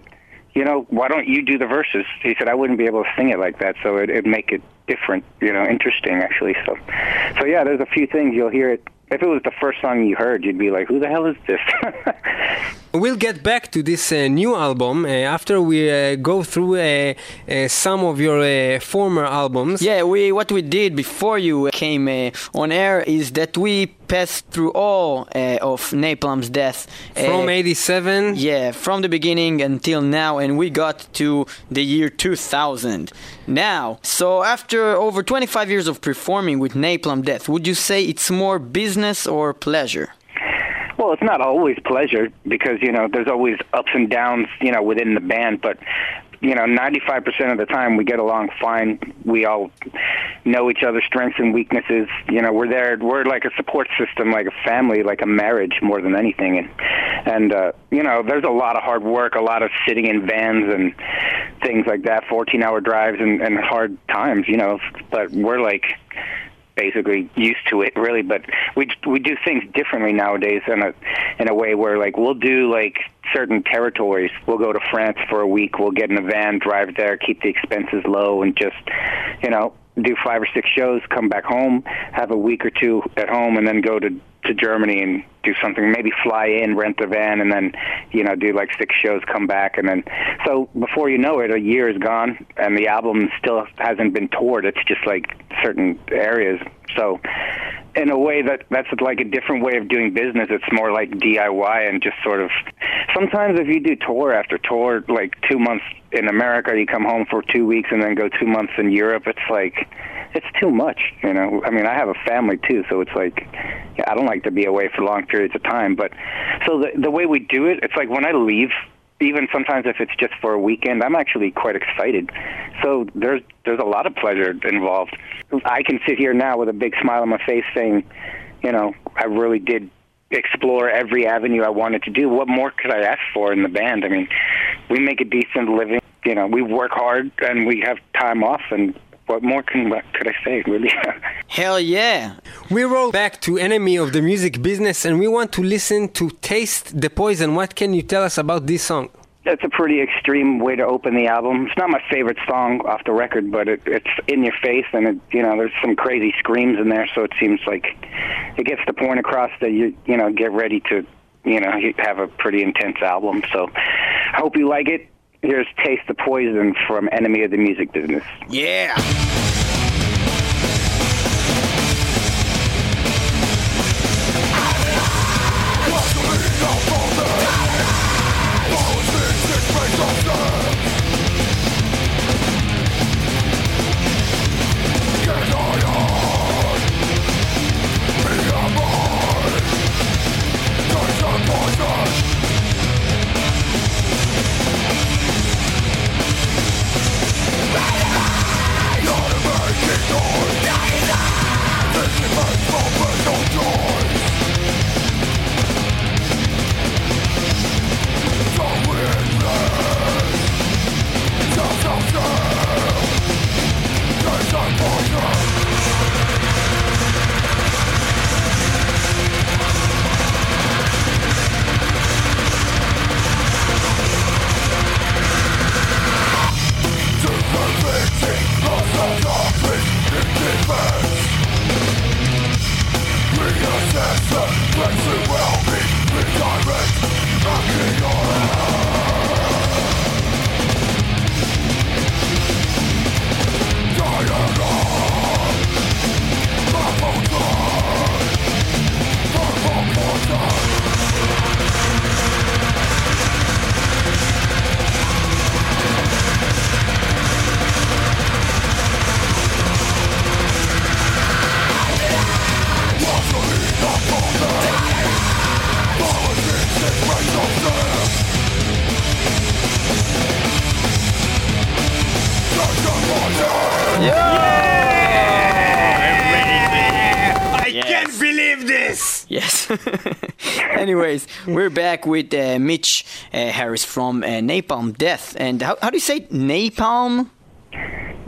"You know, why don't you do the verses?" He said, "I wouldn't be able to sing it like that, so it, it'd make it different, you know, interesting actually." So, so yeah, there's a few things you'll hear it. If it was the first song you heard, you'd be like, "Who the hell is this?" We'll get back to this uh, new album uh, after we uh, go through uh, uh, some of your uh, former albums. Yeah, we what we did before you came uh, on air is that we passed through all uh, of Napalm's death From uh, 87. Yeah, from the beginning until now, and we got to the year 2000. Now, so after over 25 years of performing with Napalm Death, would you say it's more business or pleasure? Well, it's not always pleasure because you know there's always ups and downs, you know, within the band. But you know, 95% of the time we get along fine. We all know each other's strengths and weaknesses. You know, we're there. We're like a support system, like a family, like a marriage, more than anything. And and uh, you know, there's a lot of hard work, a lot of sitting in vans and things like that, 14-hour drives and, and hard times. You know, but we're like basically used to it really but we we do things differently nowadays in a in a way where like we'll do like certain territories. We'll go to France for a week we'll get in a van drive there keep the expenses low and just you know do five or six shows, come back home, have a week or two at home, and then go to to Germany and do something. Maybe fly in, rent a van, and then you know do like six shows, come back, and then so before you know it, a year is gone, and the album still hasn't been toured. It's just like certain areas. So in a way that that's like a different way of doing business. It's more like DIY and just sort of. Sometimes if you do tour after tour, like two months in America, you come home for two weeks and then go two months in Europe. It's like it's too much, you know. I mean, I have a family too, so it's like I don't like to be away for long periods of time. But so the the way we do it, it's like when I leave even sometimes if it's just for a weekend, I'm actually quite excited. So there's there's a lot of pleasure involved. I can sit here now with a big smile on my face, saying, you know, I really did explore every avenue I wanted to do. What more could I ask for in the band? I mean, we make a decent living. You know, we work hard and we have time off, and what more can what could I say? Really. Hell yeah. We roll back to Enemy of the Music Business and we want to listen to Taste the Poison. What can you tell us about this song? That's a pretty extreme way to open the album. It's not my favorite song off the record, but it, it's in your face, and it, you know, there's some crazy screams in there. So it seems like it gets the point across that you, you know, get ready to, you know, have a pretty intense album. So, I hope you like it. Here's "Taste the Poison" from Enemy of the Music Business. Yeah. The blessing will be redirect Back in your head I Yes. can't believe this! Yes. Anyways, we're back with uh, Mitch uh, Harris from uh, Napalm Death. And how, how do you say it? Napalm?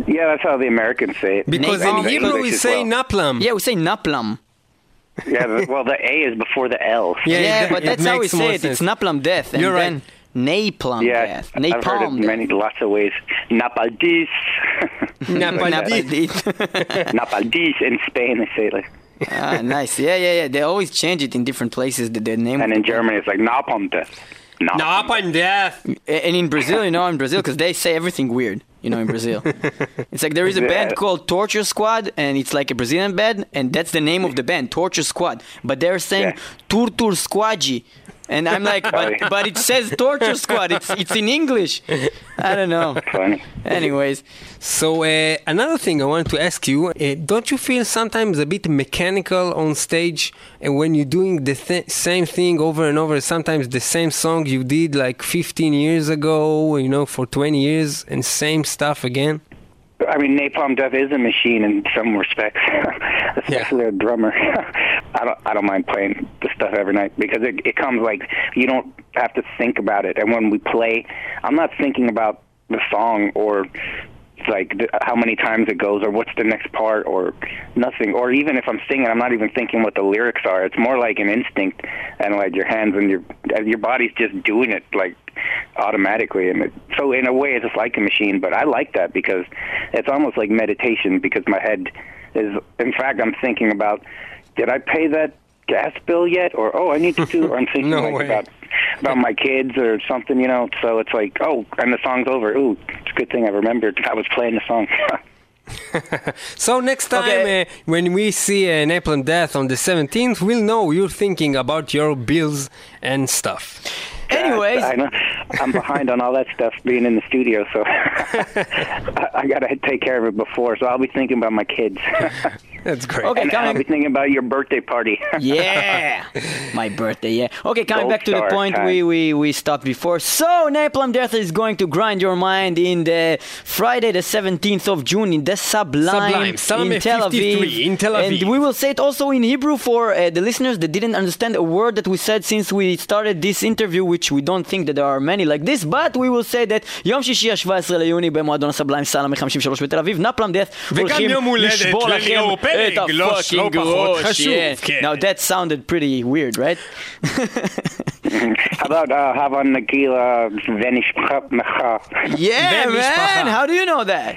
Yeah, that's how the Americans say it. Because Napalm in Hebrew we say well. naplam. Yeah, we say Naplam. Yeah, well, the A is before the L. Yeah, Yeah, but that's how we say it. sense. It's Napalm Death. And You're right. then Napalm Yeah, Death. I've heard it Napalm many, lots of ways. Napaldis. Napaldi. Napaldis in Spain, they say it like. ah, nice. Yeah, yeah, yeah. They always change it in different places. The, the name. And in Germany, it's like Napalm death. Napalm death. And in Brazil, you know, in Brazil, because they say everything weird, you know, in Brazil. it's like there is a band called Torture Squad, and it's like a Brazilian band, and that's the name of the band, Torture Squad. But they're saying Yeah. Tortur Squadgy. And I'm like, but, but it says Torture Squad. It's it's in English. I don't know. Funny. Anyways, So uh, another thing I wanted to ask you, uh, don't you feel sometimes a bit mechanical on stage and when you're doing the th- same thing over and over, sometimes the same song you did like 15 years ago, you know, for 20 years and same stuff again? I mean, Napalm Death is a machine in some respects, especially a drummer. I don't, I don't mind playing the stuff every night because it, it comes like you don't have to think about it. And when we play, I'm not thinking about the song or like th- how many times it goes or what's the next part or nothing. Or even if I'm singing, I'm not even thinking what the lyrics are. It's more like an instinct, and like your hands and your your body's just doing it like automatically. And it, so in a way, it's just like a machine. But I like that because it's almost like meditation because my head is. In fact, I'm thinking about did I pay that gas bill yet? Or oh, I need to do. Or I'm thinking No like way. about about my kids or something, you know. So it's like oh, and the song's over. Ooh, it's a good thing I remembered I was playing the song. So next time Okay. uh, when we see uh, Napalm Death on the 17th, we'll know you're thinking about your bills and stuff. Anyways, I know I'm behind on all that stuff being in the studio, so I, I got to take care of it before. So I'll be thinking about my kids, That's great. okay, and I'll be coming. thinking about your birthday party. Yeah, my birthday. Yeah. Okay, coming Gold back to the star point time. we, we we stopped before. So Napalm Death is going to grind your mind in the Friday the 17th of June in the Sublime, Sublime, Sublime in Tel 53 Aviv. in Tel Aviv. And we will say it also in Hebrew for uh, the listeners that didn't understand a word that we said since we started this interview, which we don't think that there are many like this, but we will say that יום שישי ה-17 ליוני במועדון הסבליים סלאמי 53 בתל אביב, נפלם דף וגם יום הולדת לשבור לכם לליאור פלג, את לא- הפאקינג לא פחות ראש. חשוב, Yeah. כן. Now that sounded pretty weird, right? How about uh, Hava Nagila Venishmecha? Yeah, man. How do you know that?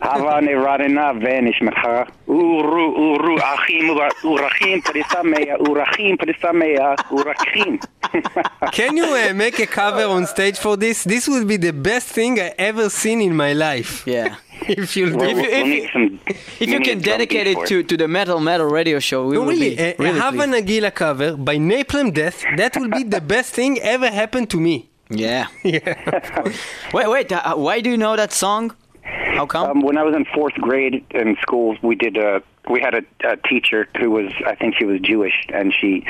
Hava Neradina Venishmecha. Uru, uru, achim, urachim, perisamea, urachim, perisamea, urachim. Can you uh, make a cover on stage for this? This would be the best thing I ever seen in my life. Yeah. if, well, if, we'll if, if you can dedicate it to, to the metal metal radio show, we no, will really, be uh, really a Nagila cover by Napalm Death. That will be the best thing ever happened to me. Yeah. Yeah. Wait, wait. Uh, why do you know that song? How come? Um, when I was in fourth grade in school, we did a we had a, a teacher who was I think she was Jewish, and she,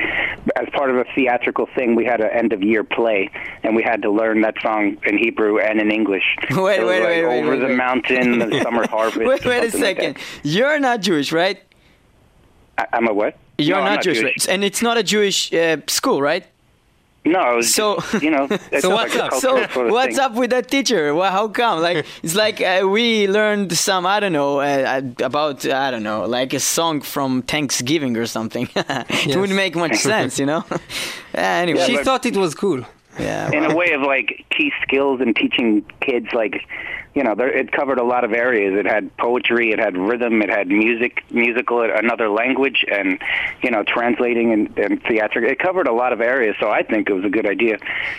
as part of a theatrical thing, we had an end of year play, and we had to learn that song in Hebrew and in English. Wait, It was wait, like wait, wait, over wait, the wait. mountain, the summer harvest. wait, wait a something like second. You're not Jewish, right? I, I'm a what? You're No, I'm not, Jewish, right? and it's not a Jewish uh, school, right? No, it's So- just, you know. So what's a up? So sort of what's thing. up with that teacher? Well, how come? Like it's like uh, we learned some I don't know uh, about I don't know like a song from Thanksgiving or something. it wouldn't make much sense, you know. uh, anyway, she thought it was cool. yeah. in a way of like key skills and teaching kids like you know there, it covered a lot of areas. It had poetry it had rhythm it had music musical uh, another language and you know translating and, and theatrical it covered a lot of areas so i think it was a good idea.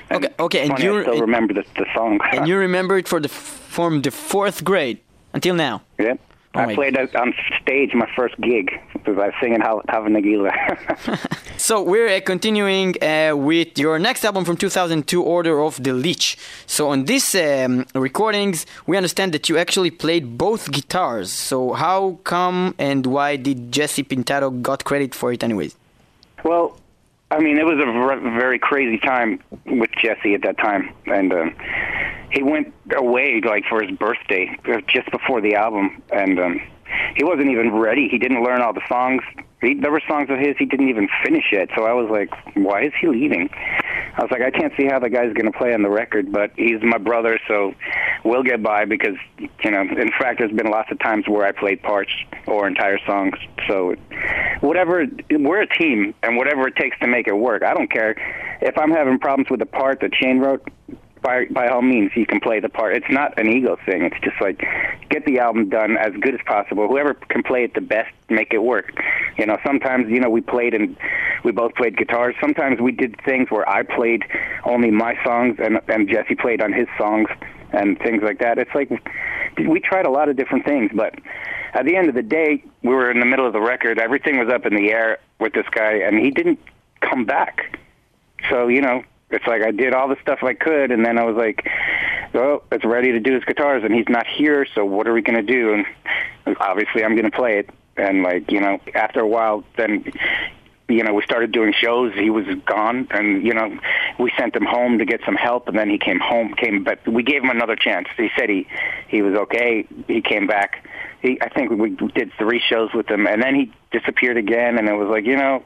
And Okay, okay, and you're- still remember the, the song. And you remember it for the from the fourth grade until now. yeah Oh I played it on stage my first gig because I was singing Hava Nagila. So we're uh, continuing uh, with your next album from 2002, Order of the Leech. So on these um, recordings, we understand that you actually played both guitars. So how come and why did Jesse Pintado got credit for it anyways? Well, I mean, it was a ver- very crazy time with Jesse at that time, and um, he went away like for his birthday uh, just before the album, and um, he wasn't even ready. He didn't learn all the songs. He, there were songs of his he didn't even finish yet. So I was like, why is he leaving? I was like, I can't see how the guy's going to play on the record, but he's my brother, so we'll get by because you know. In fact, there's been lots of times where I played parts or entire songs. So whatever, we're a team, and whatever it takes to make it work. I don't care if I'm having problems with the part that Shane wrote. By, by all means, you can play the part. It's not an ego thing. It's just like get the album done as good as possible. Whoever can play it the best, make it work. You know, sometimes you know we played and we both played guitars. Sometimes we did things where I played only my songs and and Jesse played on his songs and things like that. It's like we tried a lot of different things, but at the end of the day, we were in the middle of the record. Everything was up in the air with this guy, and he didn't come back. So you know, it's like I did all the stuff I could, and then I was like, "Well, it's ready to do his guitars, and he's not here. So what are we going to do?" And obviously, I'm going to play it. And like you know, after a while, then you know, we started doing shows. He was gone, and you know, we sent him home to get some help, and then he came home. Came, but we gave him another chance. He said he he was okay. He came back. He, I think we did three shows with him, and then he disappeared again. And it was like, you know,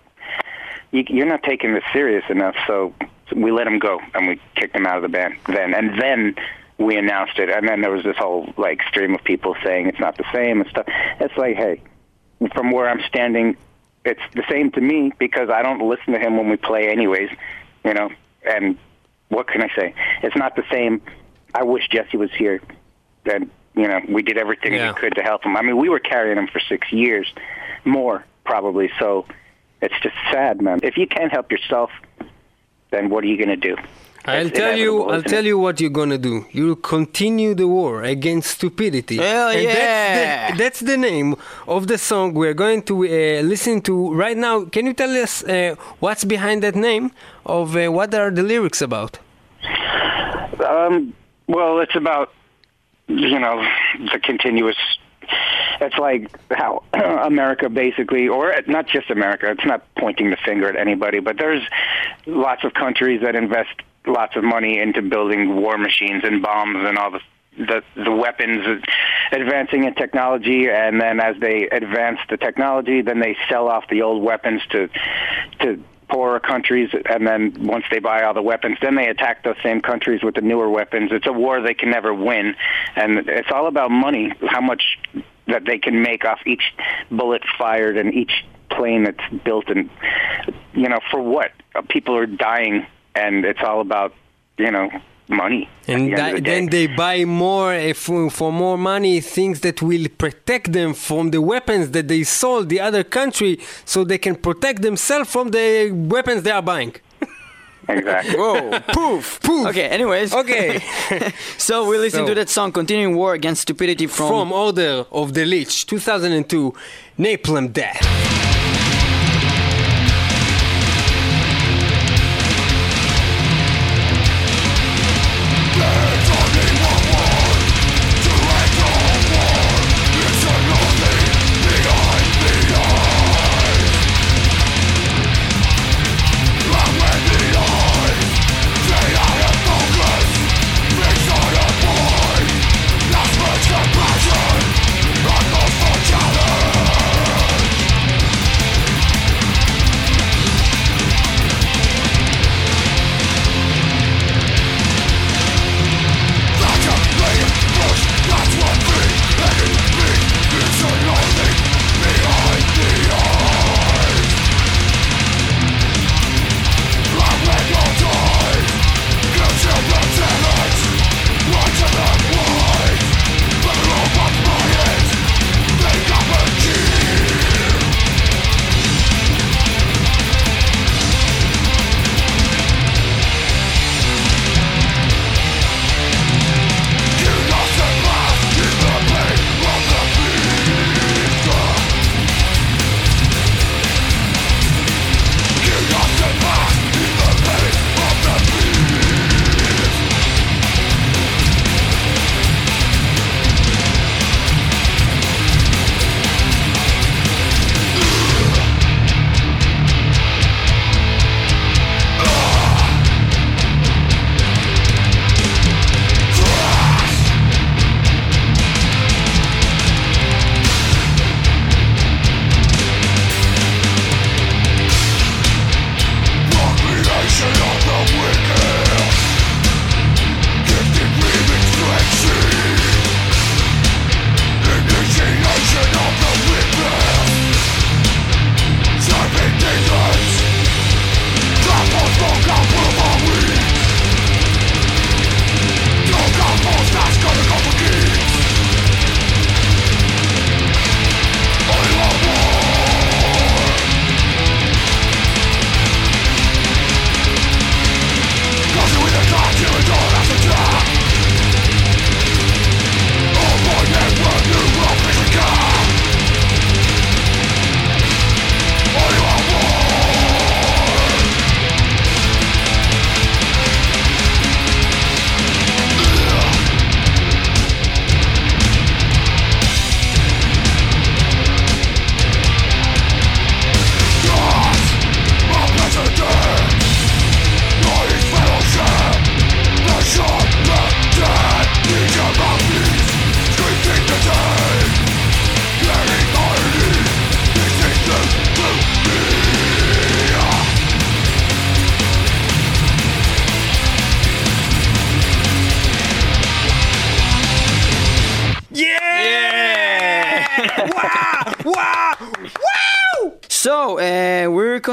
you, you're not taking this serious enough. So we let him go, and we kicked him out of the band. Then and then we announced it, and then there was this whole like stream of people saying it's not the same and stuff. It's like, hey, from where I'm standing, it's the same to me because I don't listen to him when we play anyways, you know. And what can I say? It's not the same. I wish Jesse was here. Then you know we did everything Yeah. we could to help him. I mean, we were carrying him for six years, more probably. So it's just sad, man. If you can't help yourself, then what are you going to do? I'll It's tell you. I'll tell it? you what you're gonna do. You'll continue the war against stupidity. Hell and yeah! That's the, that's the name of the song we're going to uh, listen to right now. Can you tell us uh, what's behind that name? Of uh, what are the lyrics about? Um, well, it's about you know the continuous. It's like how America basically, or not just America. It's not pointing the finger at anybody, but there's lots of countries that invest lots of money into building war machines and bombs and all the the, the weapons advancing in technology and then as they advance the technology then they sell off the old weapons to to poorer countries and then once they buy all the weapons then they attack those same countries with the newer weapons. It's a war they can never win and it's all about money how much that they can make off each bullet fired and each plane that's built and you know for what? People are dying and it's all about you know money And the that, the then they buy more uh, for, for more money things that will protect them from the weapons that they sold the other country, so they can protect themselves from the weapons they are buying. exactly Whoa, poof, Poof. Okay, anyways. Okay. so we listen So- to that song, Continuing War Against Stupidity from... From Order of the Leech, 2002, Napalm Death.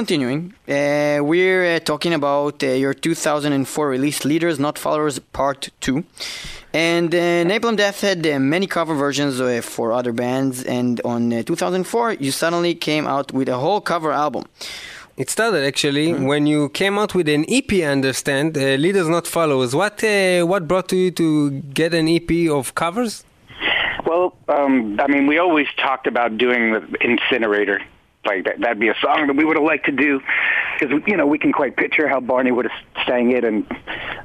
Continuing. Uh, we're uh, talking about uh, your 2004 release, "Leaders Not Followers" Part Two. And uh, Napalm Death had uh, many cover versions uh, for other bands, and on uh, 2004 you suddenly came out with a whole cover album. It started actually when you came out with an EP. I understand, uh, "Leaders Not Followers." What uh, what brought you to get an EP of covers? Well, um, I mean, we always talked about doing the incinerator. Like that, that'd be a song that we would have liked to do, because you know we can quite picture how Barney would have sang it, and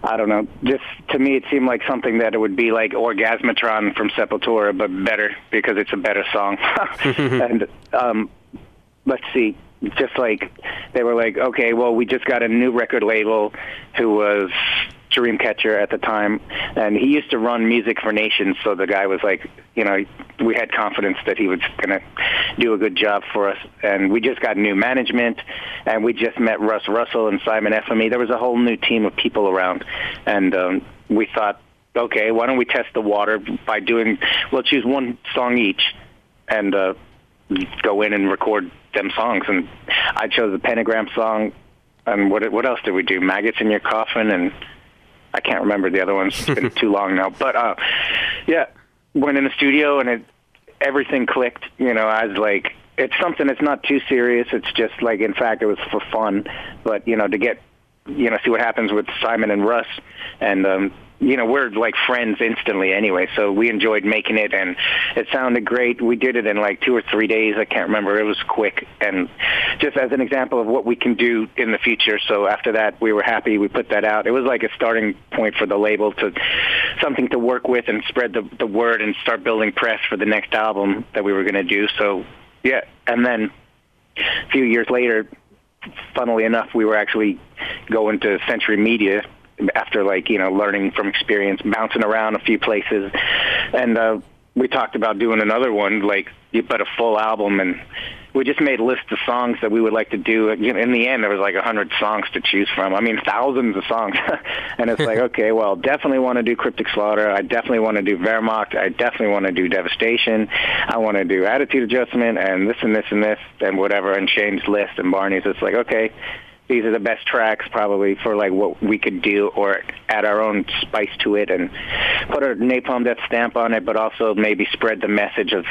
I don't know. Just to me, it seemed like something that it would be like Orgasmatron from Sepultura, but better because it's a better song. and um, let's see, just like they were like, okay, well, we just got a new record label who was Dreamcatcher at the time, and he used to run Music for Nations. So the guy was like, you know, we had confidence that he was going to do a good job for us. And we just got new management, and we just met Russ Russell and Simon Efemey. There was a whole new team of people around, and um, we thought, okay, why don't we test the water by doing? We'll choose one song each, and uh, go in and record them songs. And I chose the Pentagram song. And what what else did we do? Maggots in Your Coffin and I can't remember the other ones. It's been too long now. But uh yeah, went in the studio and it everything clicked. You know, I was like, it's something that's not too serious. It's just like, in fact, it was for fun. But you know, to get you know, see what happens with Simon and Russ, and um, you know, we're like friends instantly anyway. So we enjoyed making it, and it sounded great. We did it in like two or three days. I can't remember. It was quick, and just as an example of what we can do in the future. So after that, we were happy. We put that out. It was like a starting point for the label to something to work with and spread the the word and start building press for the next album that we were going to do. So yeah, and then a few years later, funnily enough, we were actually going to Century Media after like you know learning from experience, bouncing around a few places, and uh, we talked about doing another one, like you put a full album, and we just made lists of songs that we would like to do. You know, in the end, there was like a hundred songs to choose from. I mean, thousands of songs, and it's like, okay, well, definitely want to do Cryptic Slaughter. I definitely want to do Wehrmacht. I definitely want to do Devastation. I want to do Attitude Adjustment, and this and this and this and whatever. And Shane's list and Barney's. It's like, okay, these are the best tracks probably for like what we could do or add our own spice to it and put a napalm death stamp on it but also maybe spread the message of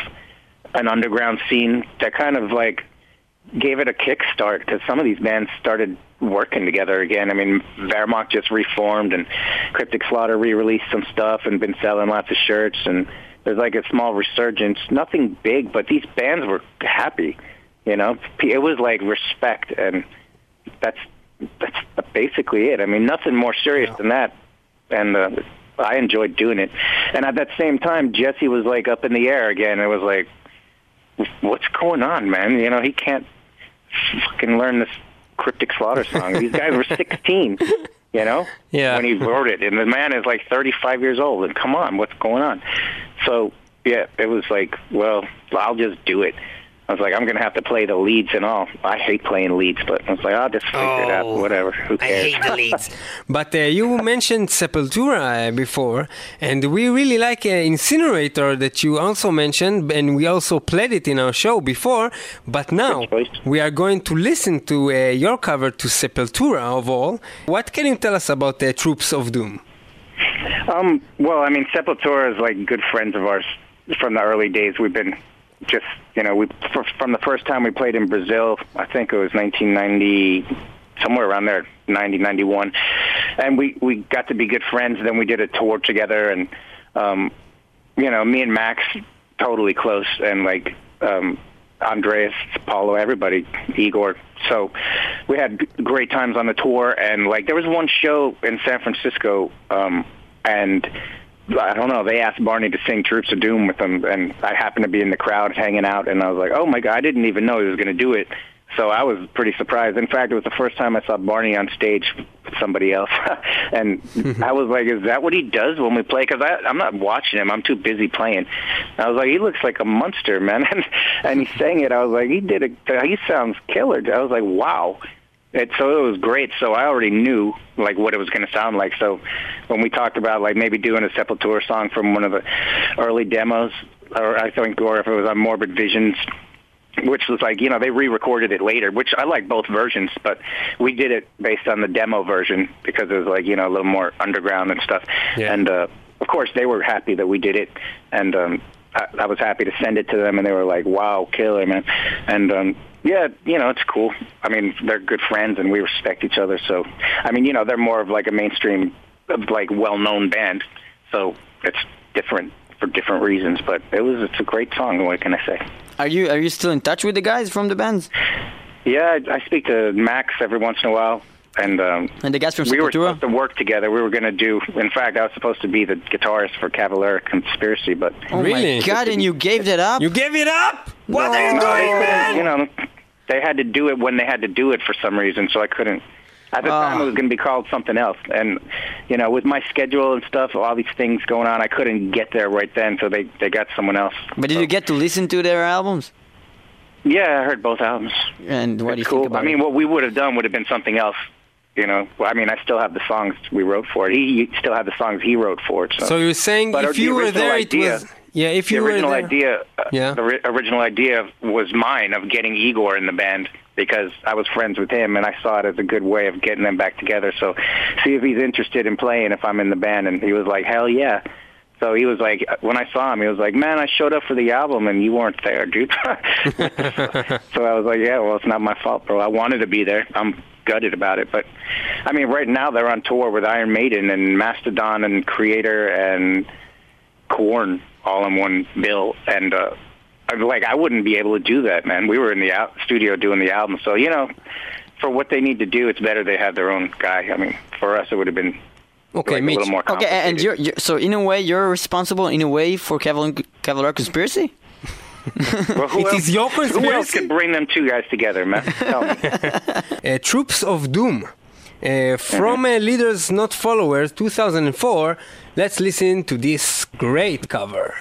an underground scene that kind of like gave it a kickstart because some of these bands started working together again. I mean, Wehrmacht just reformed and Cryptic Slaughter re-released some stuff and been selling lots of shirts and there's like a small resurgence. Nothing big, but these bands were happy. You know, it was like respect and that's that's basically it. I mean, nothing more serious than that. And uh, I enjoyed doing it. And at that same time, Jesse was like up in the air again. It was like, what's going on, man? You know, he can't fucking learn this cryptic slaughter song. These guys were 16. You know, Yeah. when he wrote it, and the man is like 35 years old. And come on, what's going on? So yeah, it was like, well, I'll just do it. I was like, I'm gonna have to play the leads and all. I hate playing leads, but I was like, I'll just figure it out. Oh, Whatever. Who cares? I hate the leads. But uh, you mentioned Sepultura uh, before, and we really like uh, Incinerator that you also mentioned, and we also played it in our show before. But now we are going to listen to uh, your cover to Sepultura of all. What can you tell us about the Troops of Doom? Um, well, I mean, Sepultura is like good friends of ours from the early days. We've been just, you know, we fr- from the first time we played in Brazil, I think it was 1990, somewhere around there, 90, 91, and we we got to be good friends. Then we did a tour together, and um, you know, me and Max totally close, and like um, Andreas, Paulo, everybody, Igor. So we had great times on the tour, and like there was one show in San Francisco, um, and I don't know. They asked Barney to sing "Troops of Doom" with them, and I happened to be in the crowd hanging out, and I was like, "Oh my god!" I didn't even know he was going to do it. So I was pretty surprised. In fact, it was the first time I saw Barney on stage with somebody else, and mm-hmm. I was like, "Is that what he does when we play?" Because I'm not watching him; I'm too busy playing. I was like, "He looks like a monster, man," and, and he sang it. I was like, "He did it. He sounds killer." I was like, "Wow." It, so it was great. So I already knew like what it was going to sound like. So when we talked about like maybe doing a Sepultura song from one of the early demos, or I think, or if it was on Morbid Visions, which was like you know they re-recorded it later, which I like both versions, but we did it based on the demo version because it was like you know a little more underground and stuff. Yeah. And uh, of course they were happy that we did it, and um, I, I was happy to send it to them, and they were like, "Wow, killer, man!" And um, yeah, you know it's cool. I mean they're good friends, and we respect each other. So I mean you know they're more of like a mainstream, like well-known band, so it's different for different reasons. But it was it's a great song. What can I say? Are you are you still in touch with the guys from the bands Yeah, I, I speak to Max every once in a while, and um, and the guys from we were supposed to work together. We were going to do. In fact, I was supposed to be the guitarist for Cavalera Conspiracy, but Oh Really? my god! And you gave that up? You gave it up? What are you No, doing, they man? You know, they had to do it when they had to do it for some reason, so I couldn't. At the time, Ah. it was going to be called something else, and you know, with my schedule and stuff, all these things going on, I couldn't get there right then. So they they got someone else. But did you get to listen to their albums? Yeah, I heard both albums. And what do you cool. think about I mean, it? what we would have done would have been something else. You know, well, I mean, I still have the songs we wrote for it. He still had the songs he wrote for it. So, So you're saying But if the you were original there, idea- it was. Yeah, if the you were original there. idea, uh, Yeah. the ri- original idea was mine of getting Igor in the band because I was friends with him and I saw it as a good way of getting them back together. So, see if he's interested in playing if I'm in the band, and he was like, hell yeah. So he was like, when I saw him, he was like, man, I showed up for the album and you weren't there, dude. so I was like, yeah, well, it's not my fault, bro. I wanted to be there. I'm gutted about it, but I mean, right now they're on tour with Iron Maiden and Mastodon and Kreator and Korn all in one bill, and uh, I'm like, I wouldn't be able to do that, man. We were in the out- studio doing the album, so you know, for what they need to do, it's better they have their own guy. I mean, for us, it would have been Okay, like, Mitch. little more Okay, and you're, you're so in a way you're responsible in a way for Cavalera, Cavalera Conspiracy. Well, who It else, is your Who else conspiracy? could bring them two guys together, man? Tell me. uh, Troops of Doom. Uh, from uh, Leaders Not Followers 2004, let's listen to this great cover.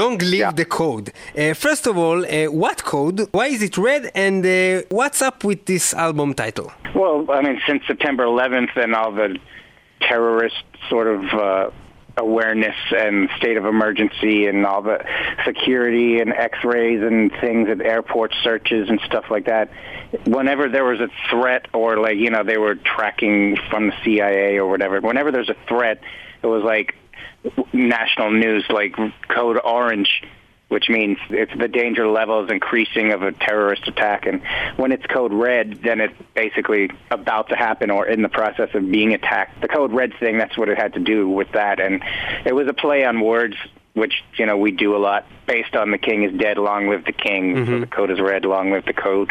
Long live Yeah. the code. Uh, first of all, uh, what code? Why is it red? And uh, what's up with this album title? Well, I mean, since September 11th and all the terrorist sort of uh, awareness and state of emergency and all the security and X-rays and things at airport searches and stuff like that. Whenever there was a threat, or like you know they were tracking from the CIA or whatever. Whenever there's a threat, it was like national news, like code orange which means it's the danger level is increasing of a terrorist attack. And when it's code red, then it's basically about to happen or in the process of being attacked. The code red thing, that's what it had to do with that. And it was a play on words, which, you know, we do a lot based on the king is dead, long live the king. Mm-hmm. So the code is red, long live the code.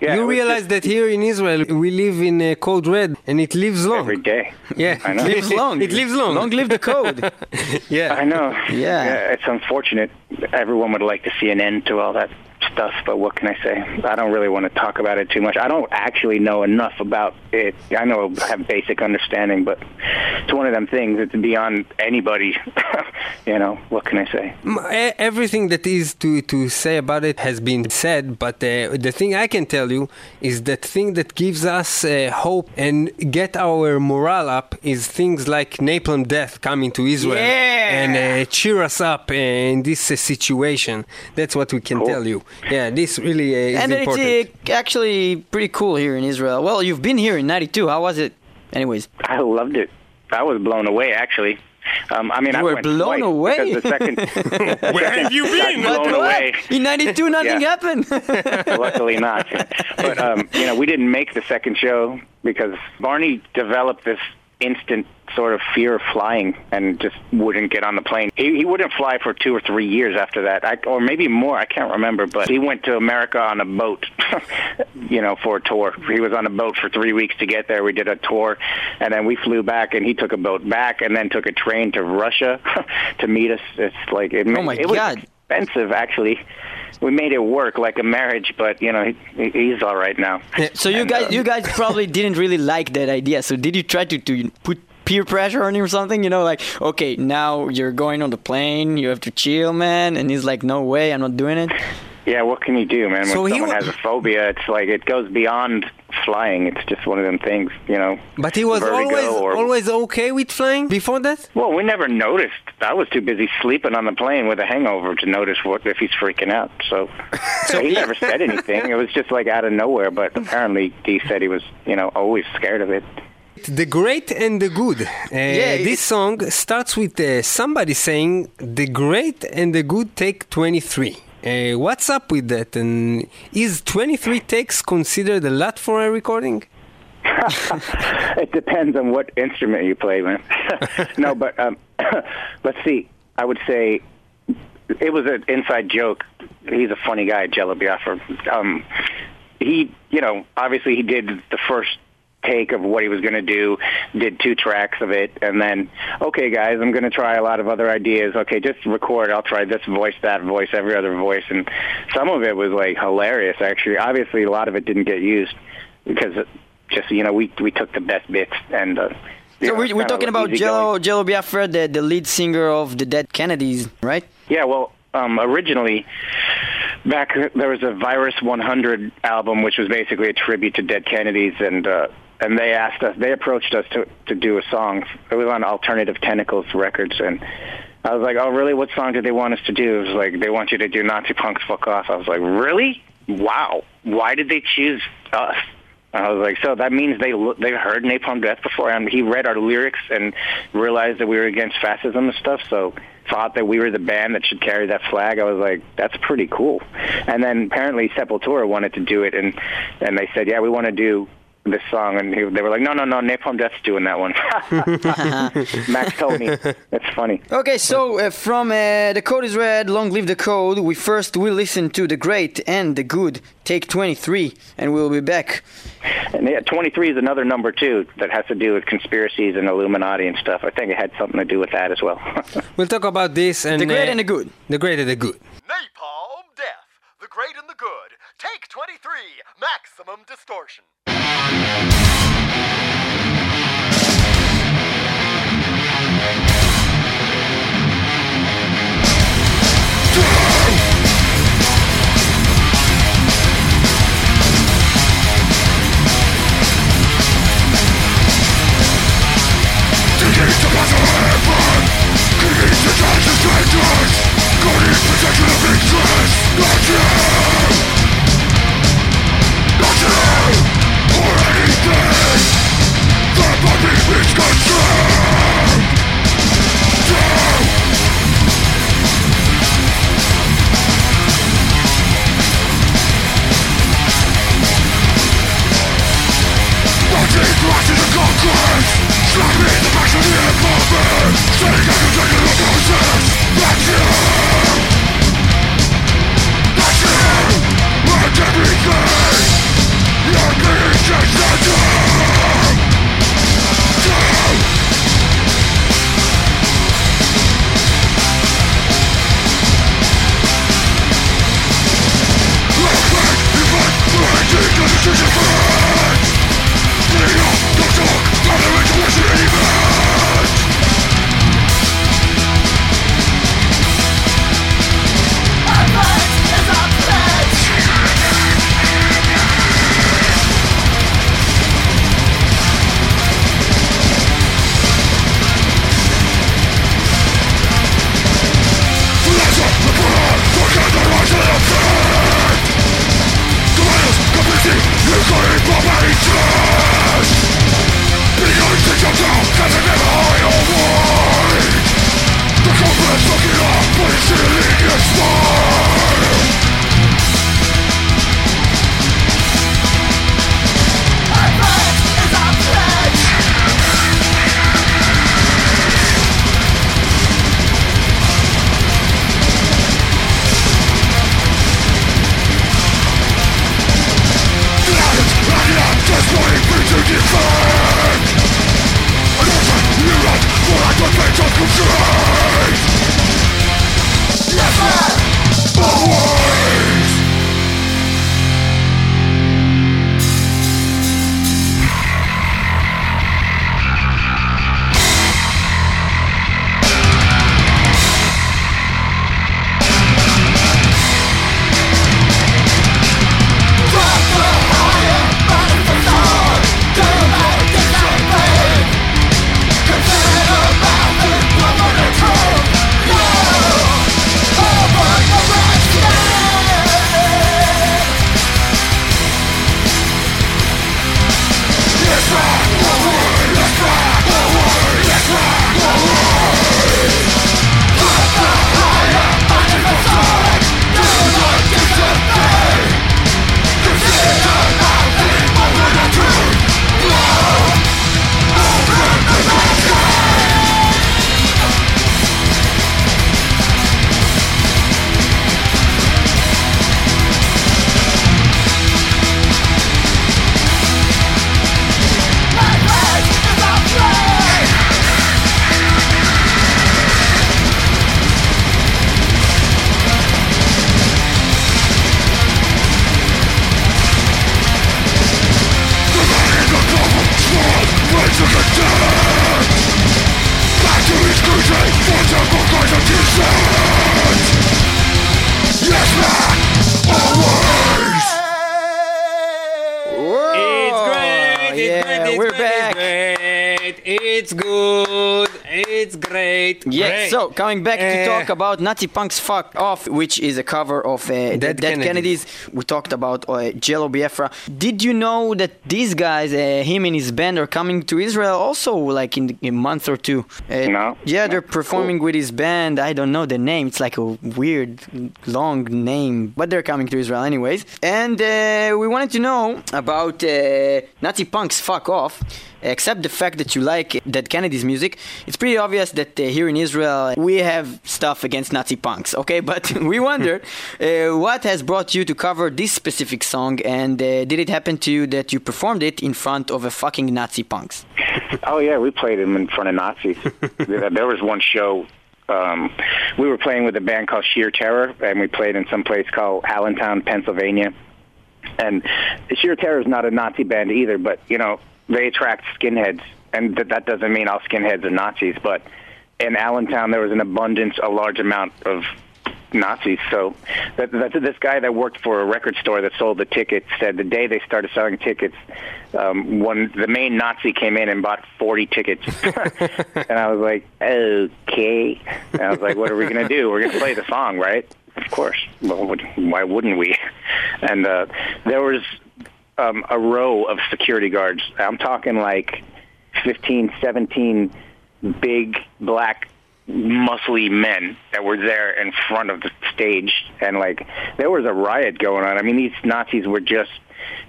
Yeah, you realize just that here in Israel we live in uh, code red and it lives long. every day. Yeah, I know. It Lives long. It lives long. Long live the code. yeah. I know. Yeah. It's unfortunate. Everyone would like to see an end to all that stuff, but what can I say? I don't really want to talk about it too much. I don't actually know enough about it. I know I have basic understanding, but it's one of them things. It's beyond anybody. you know, what can I say? M- e- Everything that is to, to say about it has been said, but uh, the thing I can tell you is that thing that gives us uh, hope and get our morale up is things like Napalm Death coming to Israel Yeah. and uh, cheer us up in this uh, situation. That's what we can Cool. tell you. Yeah, this really uh, is and it's important. uh, actually pretty cool here in Israel. Well, you've been here in '92. How was it? Anyways, I loved it. I was blown away, actually. Um, I mean, You I were went blown away? the second. Where have you been? Got blown away. in '92, nothing happened. Luckily not. But um, you know, we didn't make the second show because Barney developed this instant sort of fear of flying and just wouldn't get on the plane. He, he wouldn't fly for two or three years after that, I, or maybe more. I can't remember. But he went to America on a boat, you know, for a tour. He was on a boat for three weeks to get there. We did a tour, and then we flew back, and he took a boat back, and then took a train to Russia to meet us. It's like it, Oh, my it was God. expensive, actually. We made it work like a marriage, but you know he, he's all right now. so you And, guys, uh, you guys probably didn't really like that idea. So did you try to, to put peer pressure on him or something? You know, like okay, now you're going on the plane, you have to chill, man. And he's like, no way, I'm not doing it. Yeah, what can you do, man? When So he someone has a phobia, it's like it goes beyond flying. It's just one of them things, you know. But he was always or- always okay with flying before that. Well, we never noticed. I was too busy sleeping on the plane with a hangover to notice what if he's freaking out. So, so he never said anything. It was just like out of nowhere. But apparently, he said he was, you know, always scared of it. The Great and the Good. Uh, it- this song starts with uh, somebody saying, The Great and the Good take 23. Uh, what's up with that? And is 23 takes considered a lot for a recording? it depends on what instrument you play, man. no, but um, let's see. I would say it was an inside joke. He's a funny guy, Jello Biafra. Um, he, you know, obviously he did the first take of what he was going to do, did two tracks of it, and then, okay, guys, I'm going to try a lot of other ideas. Okay, just record. I'll try this voice, that voice, every other voice, and some of it was like hilarious. Actually, obviously, a lot of it didn't get used because it just you know we we took the best bits and. Uh, So know, we're, we're talking about. Jello, Jello Biafra, the, the lead singer of the Dead Kennedys, right? Yeah, well, um, originally, back there was a Virus 100 album, which was basically a tribute to Dead Kennedys, and uh, and they asked us, they approached us to to do a song. It was on Alternative Tentacles Records, and I was like, oh, really? What song did they want us to do? It was like they want you to do Nazi Punks Fuck Off. I was like, really? Wow. Why did they choose us? I was like, so that means they they heard Napalm Death before, and he read our lyrics and realized that we were against fascism and stuff. So thought that we were the band that should carry that flag. I was like, that's pretty cool. And then apparently Sepultura wanted to do it, and and they said, yeah, we want to do this song, and he, they were like, no, no, no, Napalm Death's doing that one. Max told me. That's funny. Okay, so uh, from uh, The Code is Red, Long Live the Code, we first will listen to The Great and The Good, take 23, and we'll be back. And yeah, 23 is another number too that has to do with conspiracies and Illuminati and stuff. I think it had something to do with that as well. We'll talk about this and The Great uh, and The Good. The Great and the Good. Napalm Death, the great and the good. Take 23, maximum distortion. Great. Back here! Coming back to Eh. talk about Nazi Punk's Fuck Off, which is a cover of uh, Dead, Dead Kennedys. Kennedys. We talked about uh, Jello Biafra. Did you know that these guys, uh, him and his band, are coming to Israel also like in a month or two? Uh, No. Yeah, they're performing with his band. I don't know the name. It's like a weird, long name, but they're coming to Israel anyways. And uh, we wanted to know about uh, Nazi Punk's Fuck Off. Except the fact that you like Dead Kennedy's music, it's pretty obvious that uh, here in Israel we have stuff against Nazi punks, okay? But we wonder uh, what has brought you to cover this specific song, and uh, did it happen to you that you performed it in front of a fucking Nazi punks? Oh yeah, we played him in front of Nazis. there there was one show. Um, we were playing with a band called Sheer Terror, and we played in some place called Allentown, Pennsylvania. And Sheer Terror is not a Nazi band either, but you know they attract skinheads, and th- that doesn't mean all skinheads are Nazis. But in Allentown, there was an abundance, a large amount of Nazis. So that, that, this guy that worked for a record store that sold the tickets said the day they started selling tickets, um, one the main Nazi came in and bought 40 tickets, and I was like, okay. And I was like, what are we gonna do? We're gonna play the song, right? Of course. Well, why wouldn't we? And uh, there was um, a row of security guards. I'm talking like 15, 17 big black muscly men that were there in front of the stage and like there was a riot going on. I mean these Nazis were just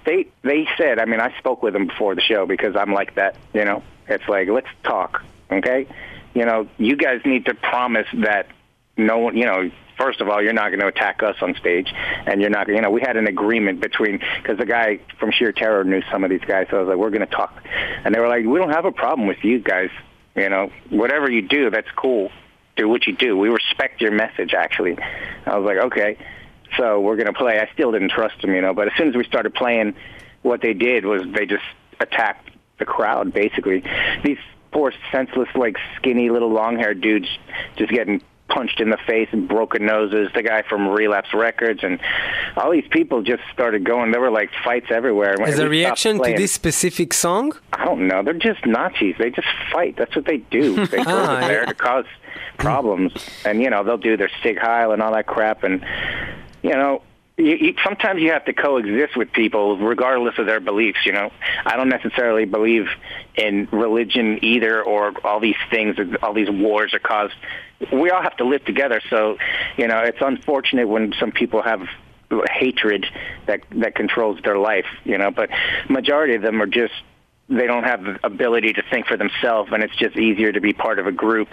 they they said, I mean I spoke with them before the show because I'm like that, you know. It's like let's talk, okay? You know, you guys need to promise that no one, you know, first of all, you're not going to attack us on stage, and you're not, you know, we had an agreement between because the guy from Sheer Terror knew some of these guys, so I was like, we're going to talk, and they were like, we don't have a problem with you guys, you know, whatever you do, that's cool, do what you do, we respect your message. Actually, I was like, okay, so we're going to play. I still didn't trust them, you know, but as soon as we started playing, what they did was they just attacked the crowd basically. These poor senseless like skinny little long haired dudes just getting punched in the face and broken noses the guy from relapse records and all these people just started going there were like fights everywhere As a reaction to this specific song? I don't know. They're just Nazis. They just fight. That's what they do. They go Ah, over there yeah. to cause problems, and you know they'll do their Sig Heil and all that crap. And you know, you, you, sometimes you have to coexist with people regardless of their beliefs. You know, I don't necessarily believe in religion either, or all these things, all these wars are caused. We all have to live together. So, you know, it's unfortunate when some people have hatred that that controls their life. You know, but majority of them are just they don't have the ability to think for themselves, and it's just easier to be part of a group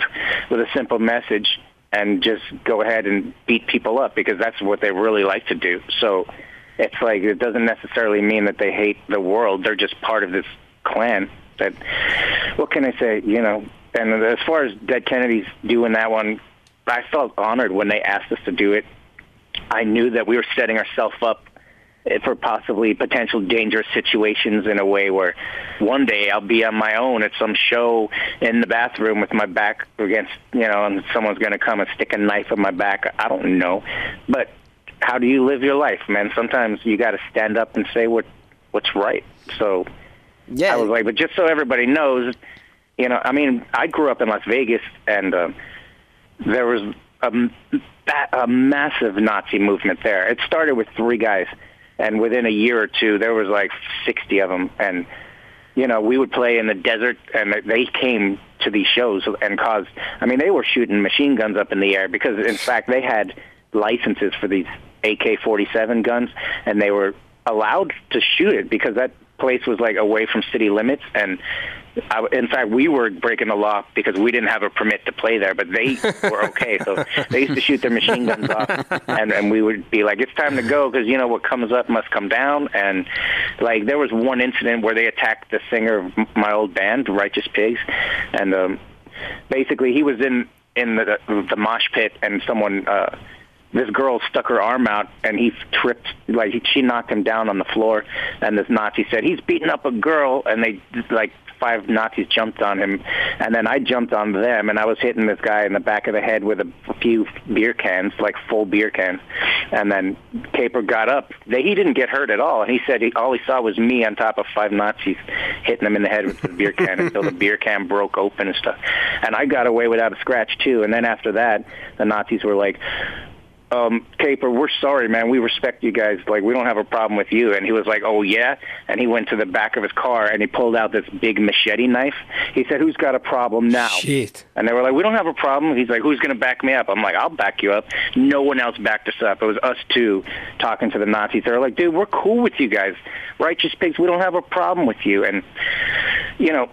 with a simple message and just go ahead and beat people up because that's what they really like to do. So it's like it doesn't necessarily mean that they hate the world; they're just part of this clan. That what can I say? You know, and as far as Dead Kennedys doing that one, I felt honored when they asked us to do it. I knew that we were setting ourselves up for possibly potential dangerous situations in a way where one day I'll be on my own at some show in the bathroom with my back against, you know, and someone's going to come and stick a knife in my back. I don't know. But how do you live your life, man? Sometimes you got to stand up and say what what's right. So Yeah, I was like, but just so everybody knows, you know, I mean, I grew up in Las Vegas, and uh, there was a, a massive Nazi movement there. It started with three guys, and within a year or two, there was like 60 of them. And, you know, we would play in the desert, and they came to these shows and caused, I mean, they were shooting machine guns up in the air because, in fact, they had licenses for these AK-47 guns, and they were allowed to shoot it because that place was like away from city limits and I, in fact we were breaking the law because we didn't have a permit to play there but they were okay. So they used to shoot their machine guns off and and we would be like it's time to go because you know what comes up must come down. And like there was one incident where they attacked the singer of my old band righteous pigs. And um basically he was in in the the mosh pit and someone uh this girl stuck her arm out and he tripped like he, she knocked him down on the floor. And this nazi said he's beating up a girl and they like five Nazis jumped on him, and then I jumped on them, and I was hitting this guy in the back of the head with a few beer cans, like full beer cans, and then Caper got up. They, he didn't get hurt at all. And he said he, all he saw was me on top of five Nazis hitting him in the head with the beer can until the beer can broke open and stuff. And I got away without a scratch too. And then after that, the Nazis were like, um, Caper, we're sorry, man. We respect you guys. Like, we don't have a problem with you. And he was like, oh, yeah? And he went to the back of his car and he pulled out this big machete knife. He said, who's got a problem now? Shit. And they were like, we don't have a problem. He's like, who's going to back me up? I'm like, I'll back you up. No one else backed us up. It was us two talking to the Nazis. They were like, dude, we're cool with you guys. Righteous pigs, we don't have a problem with you. And, you know,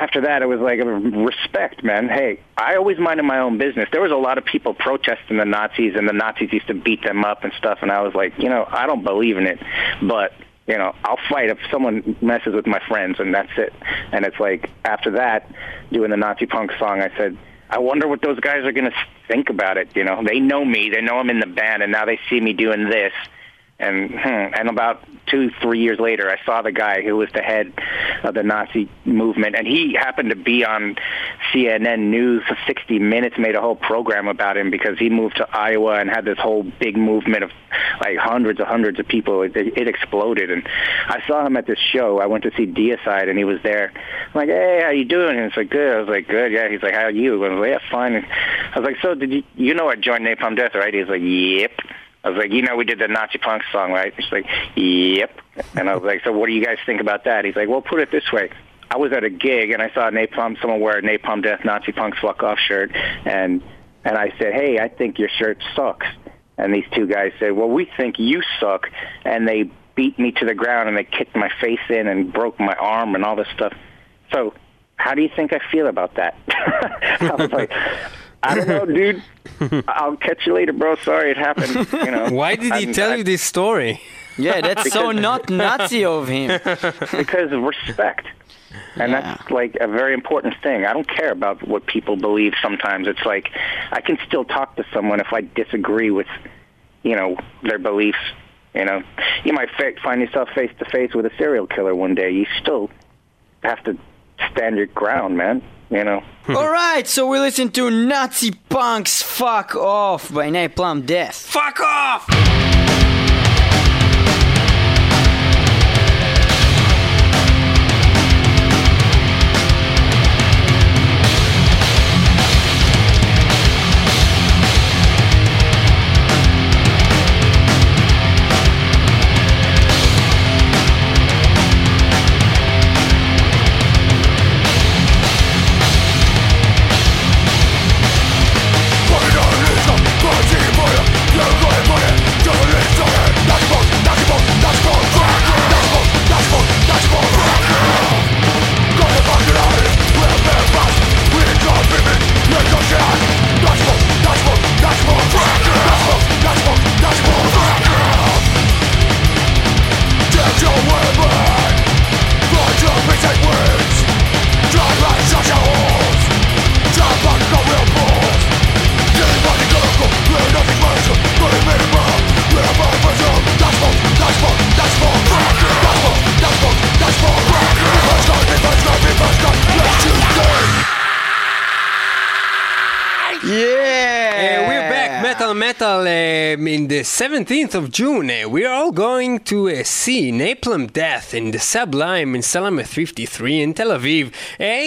after that, it was like respect, man. Hey, I always minded my own business. There was a lot of people protesting the Nazis, and the Nazis used to beat them up and stuff. And I was like, you know, I don't believe in it, but you know, I'll fight if someone messes with my friends, and that's it. And it's like after that, doing the Nazi punk song, I said. I wonder what those guys are going to think about it. You know, they know me, they know I'm in the band, and now they see me doing this, and hmm, and about two three years later i saw the guy who was the head of the nazi movement and he happened to be on cnn news 60 minutes made a whole program about him because he moved to iowa and had this whole big movement of like hundreds and hundreds of people. It, it exploded and i saw him at this show. I went to see deicide and he was there. I'm like hey how you doing? And he's like good. I was like good yeah. He's like how are you? I was like yeah fine. And i was like so did you you know i joined napalm death right? He's like yep I was like, you know, we did the Nazi punk song, right? He's like, yep. And I was like, so what do you guys think about that? He's like, well, put it this way. I was at a gig and I saw Napalm, someone wear a Napalm Death Nazi Punk Fuck Off shirt, and and I said, hey, I think your shirt sucks. And these two guys said, well, we think you suck, and they beat me to the ground and they kicked my face in and broke my arm and all this stuff. So, how do you think I feel about that? I was like, I don't know, dude. I'll catch you later, bro. Sorry, it happened. You know. Why did he I'm- tell I- you this story? Yeah, that's so not Nazi of him. Because of respect. And that's like a very important thing. I don't care about what people believe sometimes. It's like I can still talk to someone if I disagree with, you know, their beliefs. You know, you might fa- find yourself face to face with a serial killer one day. You still have to stand your ground, man. You know. Alright, so we listen to Nazi Punks Fuck Off by Napalm Death. Fuck off! Um, in the 17th of June. Uh, we're all going to uh, see Napalm Death in the Sublime in Salamet 53 in Tel Aviv. Uh,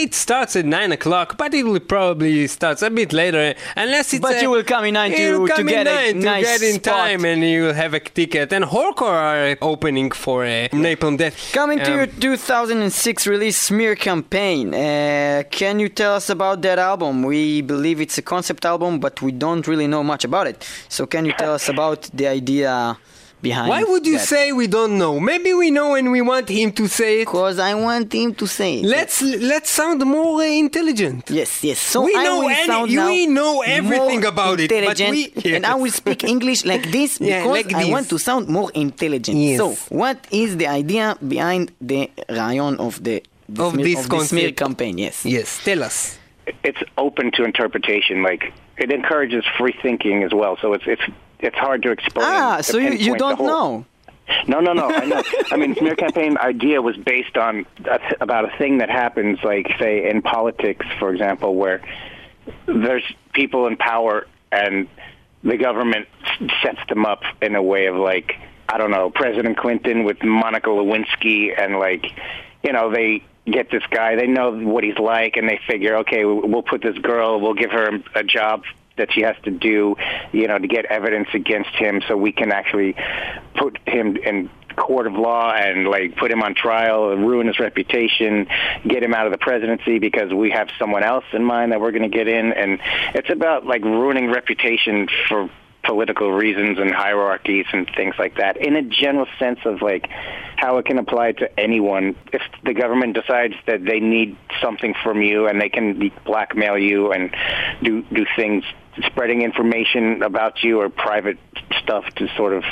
it starts at 9 o'clock, but it will probably start a bit later, unless it's... But you will come in nine to- you'll to get in a to nice get in spot. time, and you will have a ticket. And Horror are opening for uh, Napalm Death. Coming to Um, your 2006 release Smear Campaign, uh, can you tell us about that album? We believe it's a concept album, but we don't really know much about it. So can you tell us about the idea behind Why would you that? say we don't know? Maybe we know and we want him to say it. Because I want him to say it. Let's let's sound more uh, intelligent. Yes, yes. So We I know will any- sound we know everything about it, but intelligent, we- and I will speak English like this Yeah, because like I this. want to sound more intelligent. Yes. So, what is the idea behind the rayon of the, the Of smear, this of the smear campaign? Yes. Yes, tell us. it's open to interpretation. Like it encourages free thinking as well. So it's it's it's hard to explain. Ah, so you, you don't whole- know. No, no, no. I know. I mean, smear campaign idea was based on a th- about a thing that happens, like say in politics, for example, where there's people in power and the government sets them up in a way of like I don't know, President Clinton with Monica Lewinsky, and like you know they get this guy, they know what he's like, and they figure, okay, we'll put this girl, we'll give her a job that she has to do, you know, to get evidence against him, so we can actually put him in court of law and like put him on trial and ruin his reputation, get him out of the presidency because we have someone else in mind that we're going to get in, and it's about like ruining reputation for political reasons and hierarchies and things like that in a general sense of like how it can apply to anyone. If the government decides that they need something from you and they can blackmail you and do do things spreading information about you or private stuff to sort of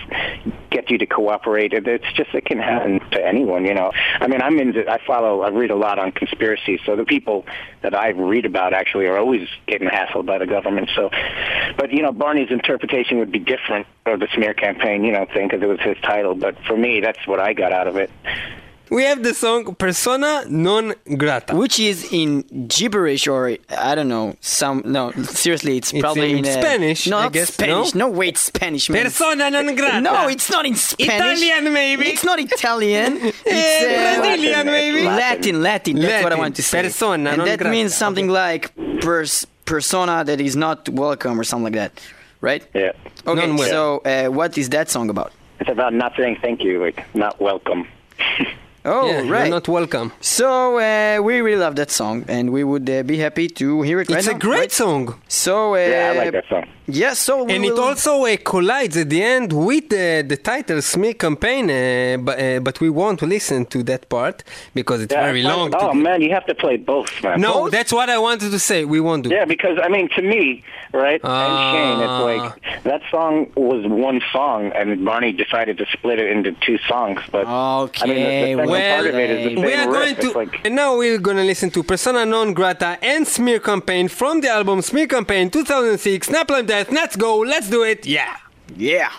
get you to cooperate it's just it can happen to anyone you know. I mean i'm into i follow i read a lot on conspiracies so the people that i read about actually are always getting hassled by the government so. But you know barney's interpretation would be different of the smear campaign you know thing because it was his title but for me that's what i got out of it We have the song Persona non grata. Which is in gibberish or I don't know some no seriously it's, It's probably in uh, Spanish, no I guess, Spanish no? no wait Spanish man Persona non grata. no it's not in Spanish Italian, maybe. it's not Italian it's Eh, Brazilian, maybe. Latin Latin that's what I Latin. want to say Persona and non that grata. means something like pers- persona that is not welcome or something like that right yeah okay Non-welcome. so uh, what is that song about it's about not saying thank you like not welcome oh yeah, you're right not welcome. So uh, we really love that song, and we would uh, be happy to hear it right It's a now. great right? song. So uh, yeah i like that song Yes, so we And it also uh, collides at the end with uh, the title Smear Campaign, uh, but, uh, but we won't listen to that part because it's Yeah, very long. Oh to- man, you have to play both, man. no, Both? that's what I wanted to say. We won't do. Yeah, because I mean, to me, right, and Shane, it's Ah. like that song was one song, and Barney decided to split it into two songs. But I mean, the, Okay, the second well, part of it is the We are riff. going to, like, and now we're gonna listen to Persona Non Grata and Smear Campaign from the album Smear Campaign 2006. Napalm Death. Let's go. Let's do it. Yeah. yeah.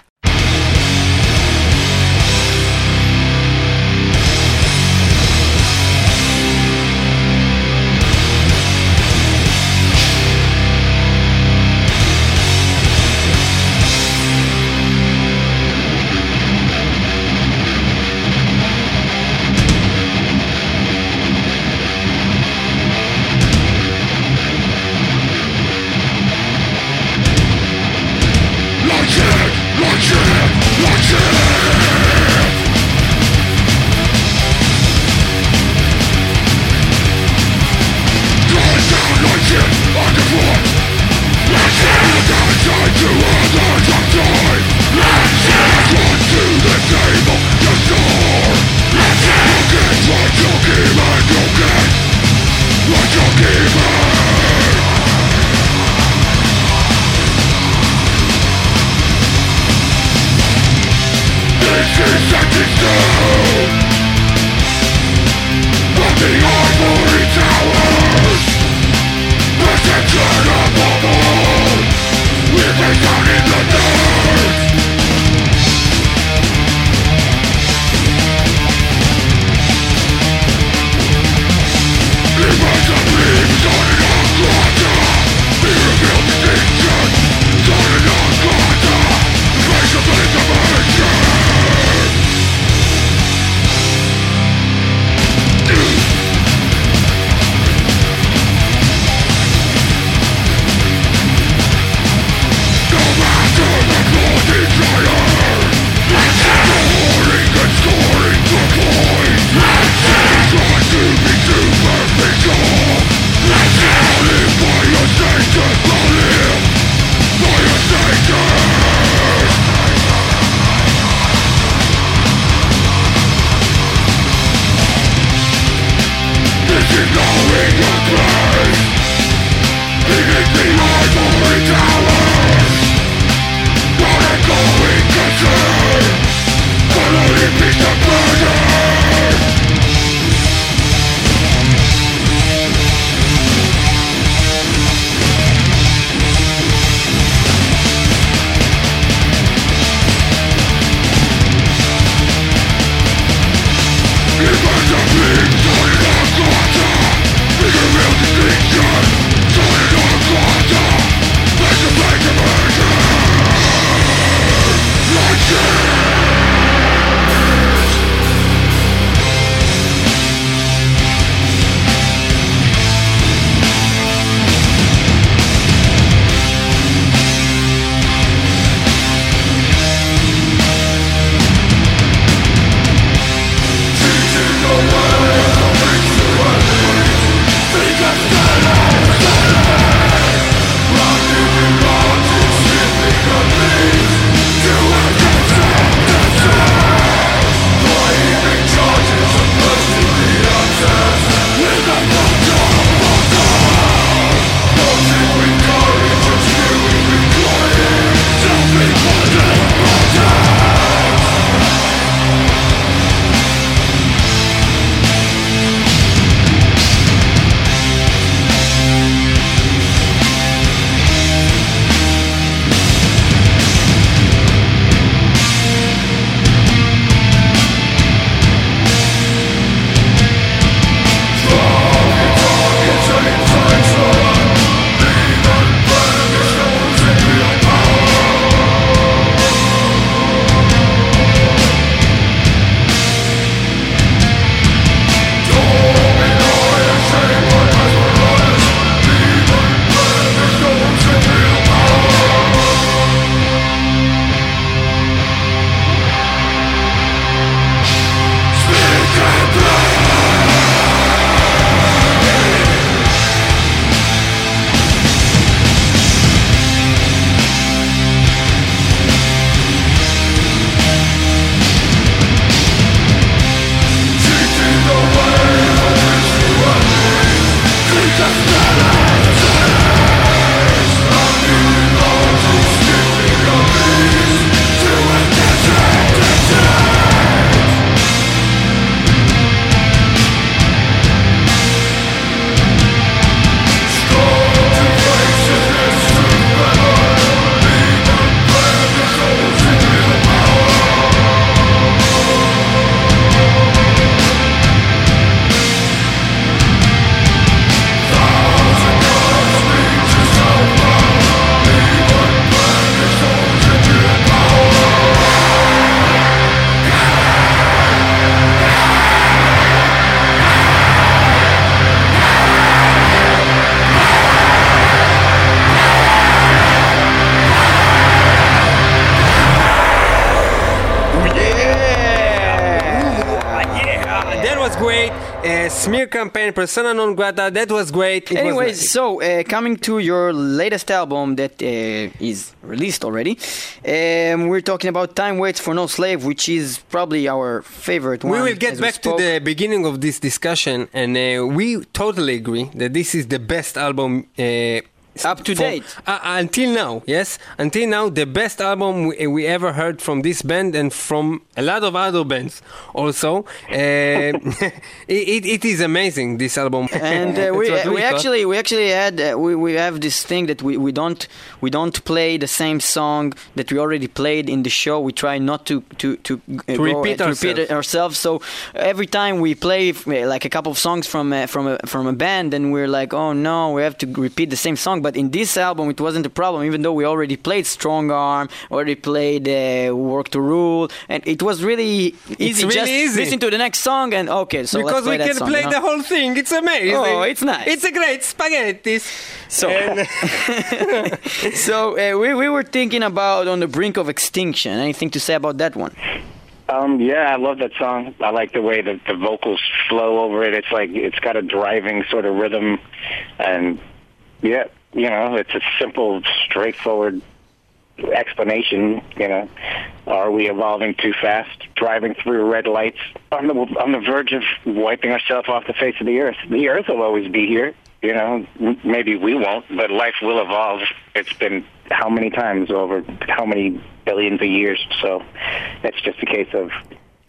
Persona Non Grata, that was great. It Anyways, nice. so uh, coming to your latest album that uh, is released already, um, we're talking about Time Waits for No Slave, which is probably our favorite one. we will get back to the beginning of this discussion, and uh, we totally agree that this is the best album. Uh, Up to for- date. Uh, until now, yes, until now, the best album we, we ever heard from this band and from a lot of other bands. Also, uh, it, it, it is amazing. This album, and uh, we, what we actually we actually had uh, we, we have this thing that we, we don't we don't play the same song that we already played in the show. We try not to to to, uh, go- repeat to repeat ourselves. So every time we play uh, like a couple of songs from uh, from a from a band, then we're like, oh no, we have to repeat the same song. But in this album, it wasn't a problem, even though we already played Strong Arm, already played uh, Work to Rule, and it was really easy. really just easy. listen to the next song and okay, so because let's play we that can song, play you know? the whole thing. It's amazing. Oh, it's nice. It's a great spaghetti. So, so uh, we, we were thinking about on the brink of extinction. Anything to say about that one? Um, yeah, I love that song. I like the way that the vocals flow over it. It's like it's got a driving sort of rhythm, and yeah, you know, it's a simple, straightforward explanation. You know, are we evolving too fast? Driving through red lights on the on the verge of wiping ourselves off the face of the earth. The earth will always be here. You know, maybe we won't, but life will evolve. It's been how many times over how many billions of years? So it's just a case of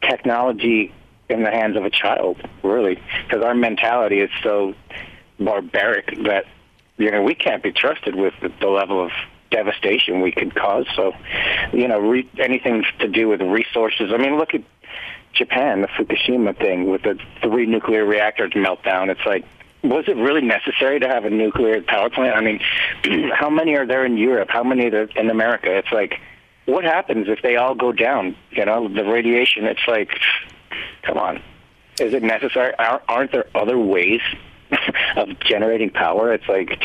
technology in the hands of a child, really, because our mentality is so barbaric that you know we can't be trusted with the, level of devastation we could cause. So, you know, re- anything to do with resources. I mean, look at Japan, the Fukushima thing with the three nuclear reactors meltdown. It's like, was it really necessary to have a nuclear power plant? I mean, how many are there in Europe? How many are in America? It's like, what happens if they all go down? You know, the radiation. It's like, come on, is it necessary? Aren't there other ways of generating power? It's like,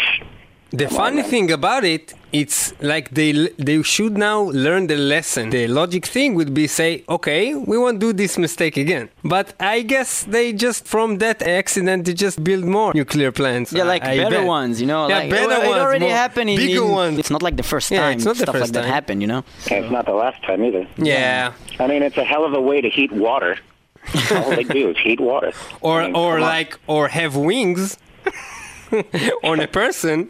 The Come on, funny thing about it, it's like they they should now learn the lesson. The logic thing would be say, okay, we won't do this mistake again. But I guess they just from that accident they just build more nuclear plants. Yeah, like I better bet. ones, you know. Yeah, like, better it, ones, It already happened in bigger in- ones. It's not like the first Yeah, time it's not the stuff first like that happened, you know. it's not the last time either. Yeah. I mean, it's a hell of a way to heat water. All they do is heat water. Or I mean, or come on. like or have wings on a person.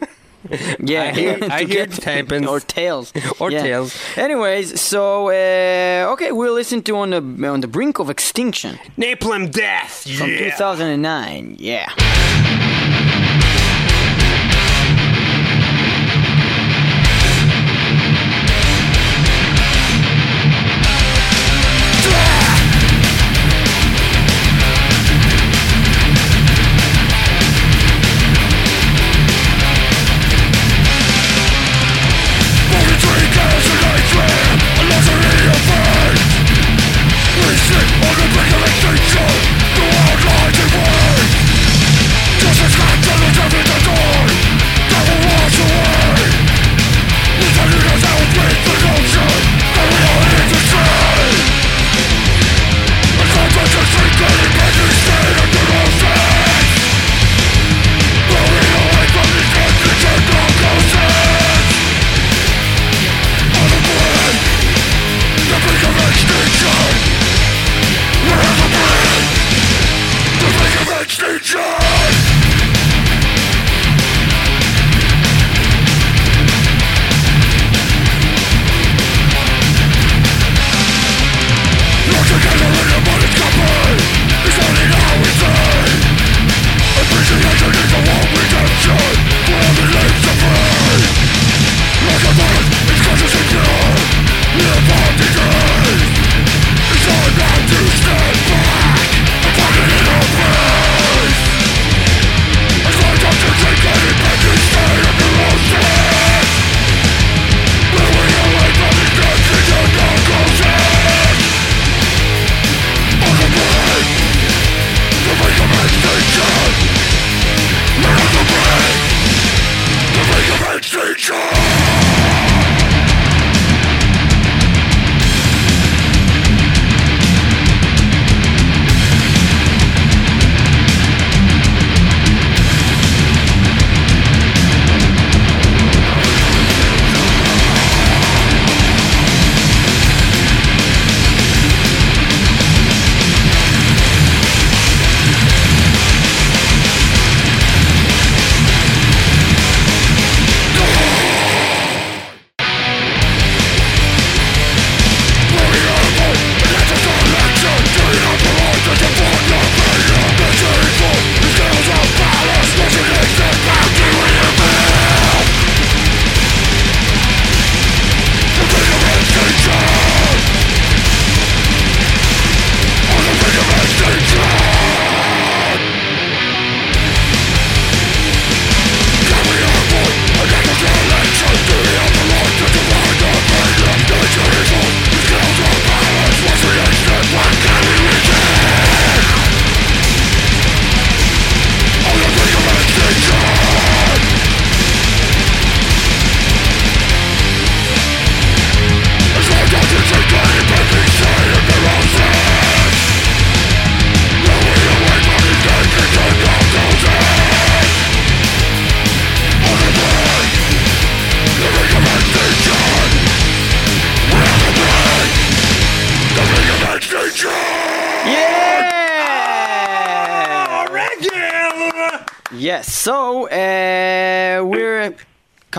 Yeah, I hear- I hear get- it happens. or tails, Or Yeah. tails. Anyways, so uh, okay, we'll listen to on the on the brink of extinction Napalm death. from Yeah. 2009. Yeah.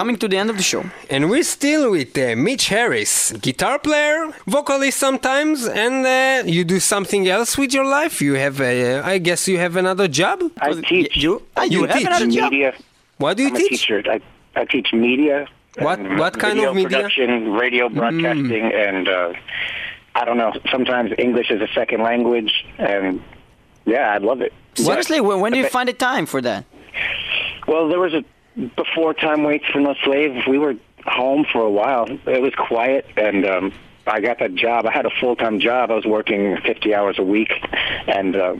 Coming to the end of the show. And we're still with uh, Mitch Harris, guitar player, vocalist sometimes, and uh, you do something else with your life. You have, a, I guess, you have another job. I teach You, ah, you, You have teach another job? media. What do you I'm a teach? teacher. I, I teach media. What- what kind of media? Production, radio broadcasting, and uh, I don't know. Sometimes English is a second language, and yeah, I love it. Seriously, when, when do you find the time for that? Well, there was a before time waits for no slave. We were home for a while. It was quiet, and um, I got that job. I had a full time job. I was working 50 hours a week, and uh,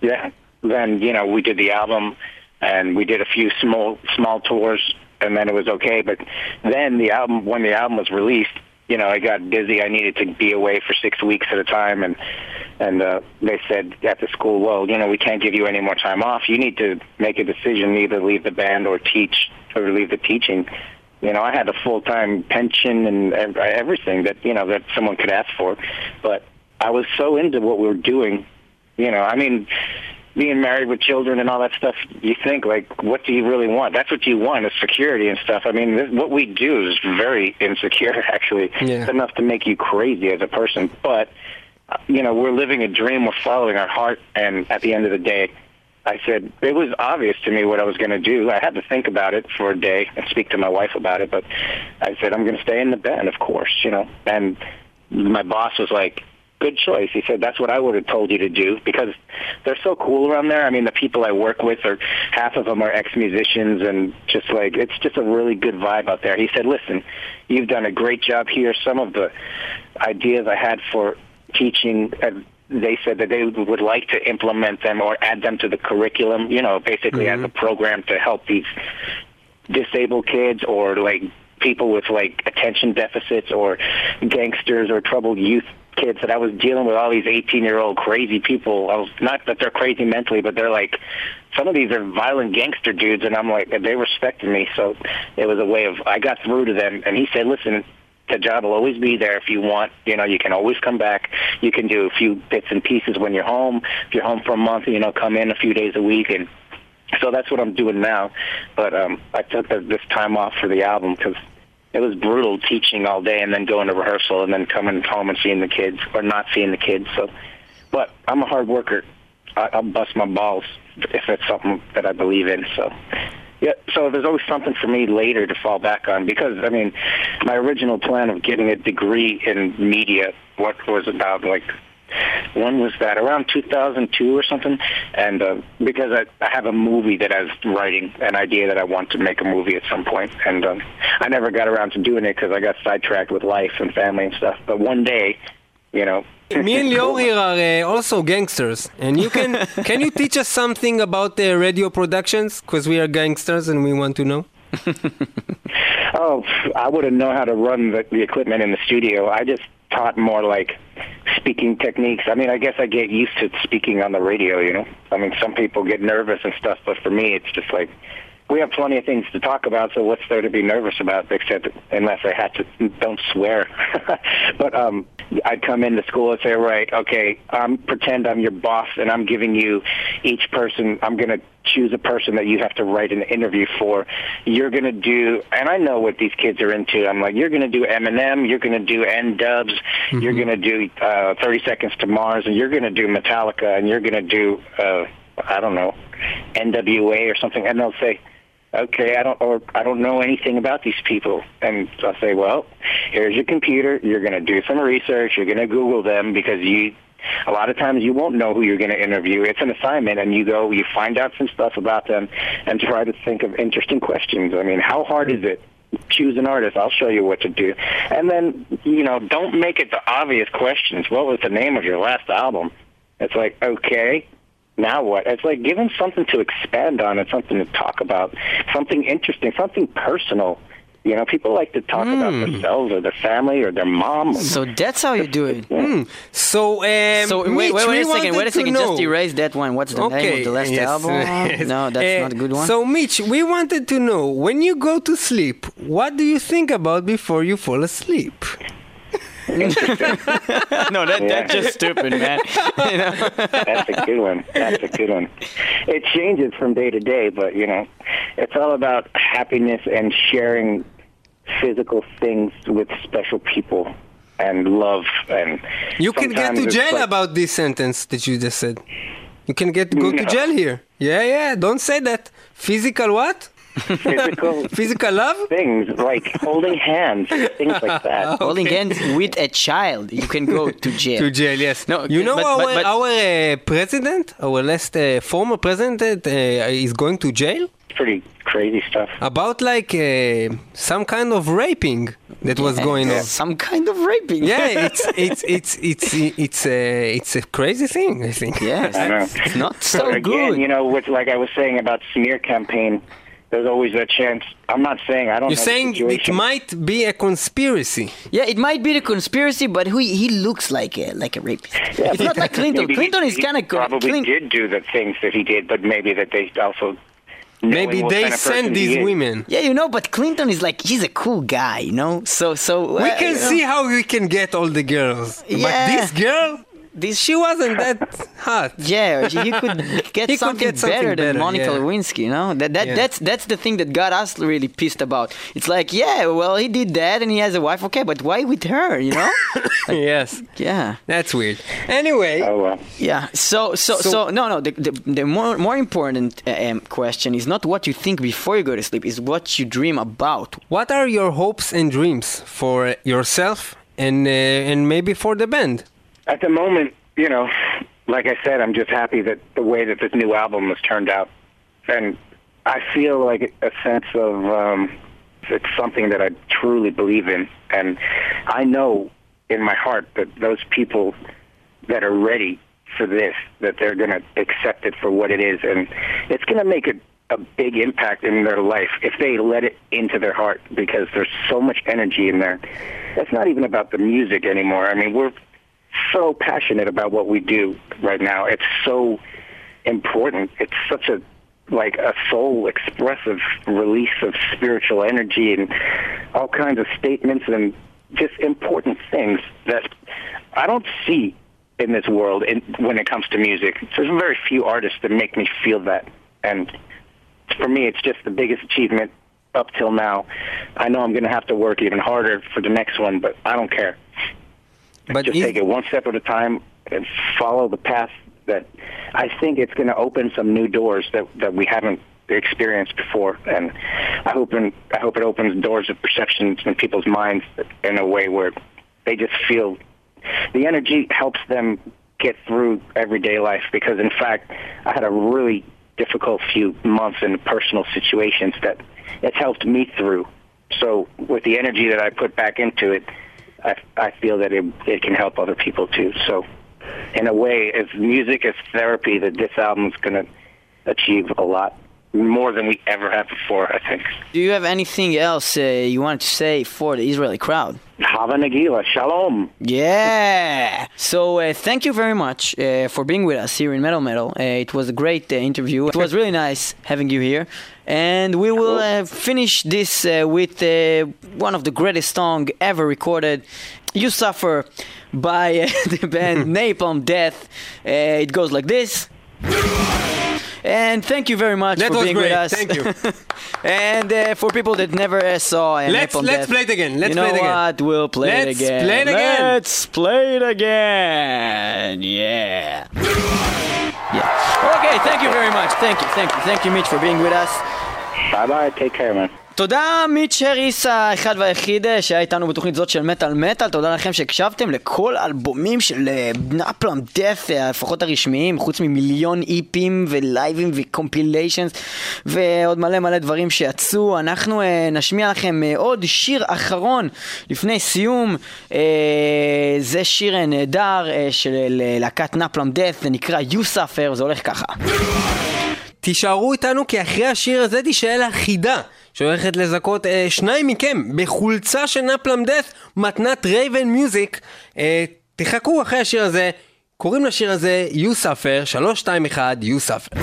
yeah. Then you know we did the album, and we did a few small small tours, and then it was okay. But then the album, when the album was released, you know I got busy. I needed to be away for six weeks at a time, and and uh, they said at the school, well, you know, we can't give you any more time off. You need to make a decision, either leave the band or teach, or leave the teaching. You know, I had a full time pension and, everything that you know that someone could ask for, but I was so into what we were doing. You know, I mean, being married with children and all that stuff. You think like, what do you really want? That's what you want is security and stuff. I mean, this, what we do is very insecure. Actually, Yeah. it's enough to make you crazy as a person, but you know, we're living a dream. We're following our heart, and at the end of the day, I said it was obvious to me what I was going to do. I had to think about it for a day and speak to my wife about it. But I said I'm going to stay in the band, of course, you know. And my boss was like, "Good choice." He said, "That's what I would have told you to do because they're so cool around there. I mean, the people I work with are half of them are ex-musicians, and just like it's just a really good vibe out there." He said, "Listen, you've done a great job here. Some of the ideas I had for teaching." Uh, they said that they would like to implement them or add them to the curriculum, you know, basically as a program to help these disabled kids or like people with like attention deficits or gangsters or troubled youth kids that I was dealing with all these 18 year old crazy people. I was not that they're crazy mentally, but they're like some of these are violent gangster dudes and I'm like they respected me. So it was a way of I got through to them and he said, listen, the job will always be there if you want. You know, you can always come back. You can do a few bits and pieces when you're home. If you're home for a month, you know, come in a few days a week and so that's what I'm doing now. But um, I took the, this time off for the album because it was brutal teaching all day and then going to rehearsal and then coming home and seeing the kids or not seeing the kids. So, but I'm a hard worker. I, I'll bust my balls if it's something that I believe in. So, yeah. So there's always something for me later to fall back on because I mean, my original plan of getting a degree in media, what was about like when was that? Around 2002 or something. And uh, because I, I have a movie that I was writing, an idea that I want to make a movie at some point, and um, I never got around to doing it because I got sidetracked with life and family and stuff. But one day, you know. Me and Lior here are uh, also gangsters, and you can can you teach us something about the radio productions? Because we are gangsters and we want to know. Oh, I wouldn't know how to run the, the equipment in the studio. I just taught more like speaking techniques. I mean, I guess I get used to speaking on the radio, you know? I mean, some people get nervous and stuff, but for me, it's just like, we have plenty of things to talk about, so what's there to be nervous about, except unless I had to, don't swear. but um, I'd come into school and say, right, okay, um, pretend I'm your boss, and I'm giving you each person, I'm going to choose a person that you have to write an interview for. You're going to do, and I know what these kids are into. I'm like, you're going to do Eminem, you're going to do N-Dubz, you're going to do uh, 30 Seconds to Mars, and you're going to do Metallica, and you're going to do, uh, I don't know, NWA or something. And they'll say, okay, I don't, or I don't know anything about these people. And I'll say, well, here's your computer. You're going to do some research. You're going to Google them because you, a lot of times you won't know who you're going to interview. It's an assignment and you go, you find out some stuff about them and try to think of interesting questions. I mean, how hard is it? Choose an artist. I'll show you what to do. And then, you know, don't make it the obvious questions. What was the name of your last album? It's like, okay, now what? It's like give them something to expand on and something to talk about, something interesting, something personal. You know, people like to talk about themselves or their family or their mom. So that's how you do it. So, um, So wait, Mitch, wait, wait we a second, wait a second. know- Just erase that one. What's the name of the last yes, album? No, that's Uh, not a good one. So, Mitch, we wanted to know when you go to sleep, what do you think about before you fall asleep? Interesting. no, that, Yeah. that's just stupid, man. You know? That's a good one. That's a good one. It changes from day to day, but you know, it's all about happiness and sharing physical things with special people and love and. You can get to jail like- about this sentence that you just said. You can get go to jail here. Yeah, yeah. Don't say that. Physical what? Physical Physical love? things like holding hands, things like that. Holding hands with a child, you can go to jail. To jail, yes. No, you know but- our but- but- our uh, president, our last uh, former president, uh, is going to jail Pretty crazy stuff. about like uh, some kind of raping that was going on. Some kind of raping. Yeah, it's it's it's it's it's a it's a crazy thing. I think. Yes, I know. it's not so But again, good. you know, with, like I was saying about smear campaign, there's always a chance. I'm not saying I don't. Know. You're know the saying it might be a conspiracy. Yeah, it might be the conspiracy, but he he looks like a like a rapist. it's not like Clinton. Maybe he- Clinton is kind of probably did do the things that he did, but maybe that they also. knowing Maybe they kind of send these women. Yeah, you know, but Clinton is like he's a cool guy, you know. So so We uh, can you know, see how we can get all the girls. But this girl, this. she wasn't that hot. Yeah, he could get He could something get something better than better, Monica yeah. Lewinsky. You know that that Yeah. that's that's the thing that got us really pissed about. It's like, yeah, well, he did that and he has a wife, okay, but why with her? You know? yes, yeah. that's weird. Anyway, Oh well. Yeah. So so so, So- no no the the, the more more important uh, um, question is not what you think before you go to sleep, is what you dream about. what are your hopes and dreams for yourself and uh, and maybe for the band? At the moment, you know, like I said, I'm just happy that the way that this new album has turned out, and I feel like a sense of um, it's something that I truly believe in, and I know in my heart that those people that are ready for this, that they're going to accept it for what it is, and it's going to make a, a big impact in their life if they let it into their heart, because there's so much energy in there. That's not even about the music anymore. I mean, we're so passionate about what we do right now. It's so important. It's such a like a soul expressive release of spiritual energy and all kinds of statements and just important things that I don't see in this world in, when it comes to music. There's very few artists that make me feel that, and for me, it's just the biggest achievement up till now. I know I'm going to have to work even harder for the next one, but I don't care But just take it one step at a time and follow the path that I think it's going to open some new doors that that we haven't experienced before, and I hope and I hope it opens doors of perceptions in people's minds in a way where they just feel the energy helps them get through everyday life. Because in fact, I had a really difficult few months in personal situations that it's helped me through. So with the energy that I put back into it, I, I feel that it, it can help other people too. So, in a way, as music as therapy, that this album is going to achieve a lot more than we ever have before. I think. Do you have anything else uh, you wanted to say for the Israeli crowd? Hava Nagila, Shalom. Yeah. So uh, thank you very much uh, for being with us here in Metal Metal. Uh, it was a great uh, interview. It was really nice having you here. And we will uh, finish this uh, with uh, one of the greatest songs ever recorded. You Suffer by uh, the band Napalm Death. Uh, it goes like this. And thank you very much That for being great. with us. Thank you. and uh, for people that never uh, saw uh, Let's- let's Death, play it again. Let's you know play it again. what? We'll play Let's it again. play it again. Let's play it again. Yeah. Yeah. Okay, thank you very much. Thank you, thank you, thank you, Mitch, for being with us. Bye bye. Take care, man. תודה מיץ' הריס האחד והיחיד אה, שהיה איתנו בתוכנית זאת של מטאל מטאל, תודה לכם שהקשבתם לכל אלבומים של נפלם דף, לפחות הרשמיים, חוץ ממיליון איפים ולייבים וקומפיליישנס ועוד מלא מלא דברים שיצאו. אנחנו אה, נשמיע לכם אה, עוד שיר אחרון לפני סיום, אה, זה שיר אה, נהדר אה, של אה, להקת נפלם דף, זה נקרא Suffer, זה הולך ככה. תישארו איתנו כי אחרי השיר הזה תישאל החידה שהולכת לזכות אה, שניים מכם בחולצה של נפלם דף מתנת רייבן מיוזיק. אה, תחכו אחרי השיר הזה קוראים לשיר הזה You Suffer 321 You Suffer.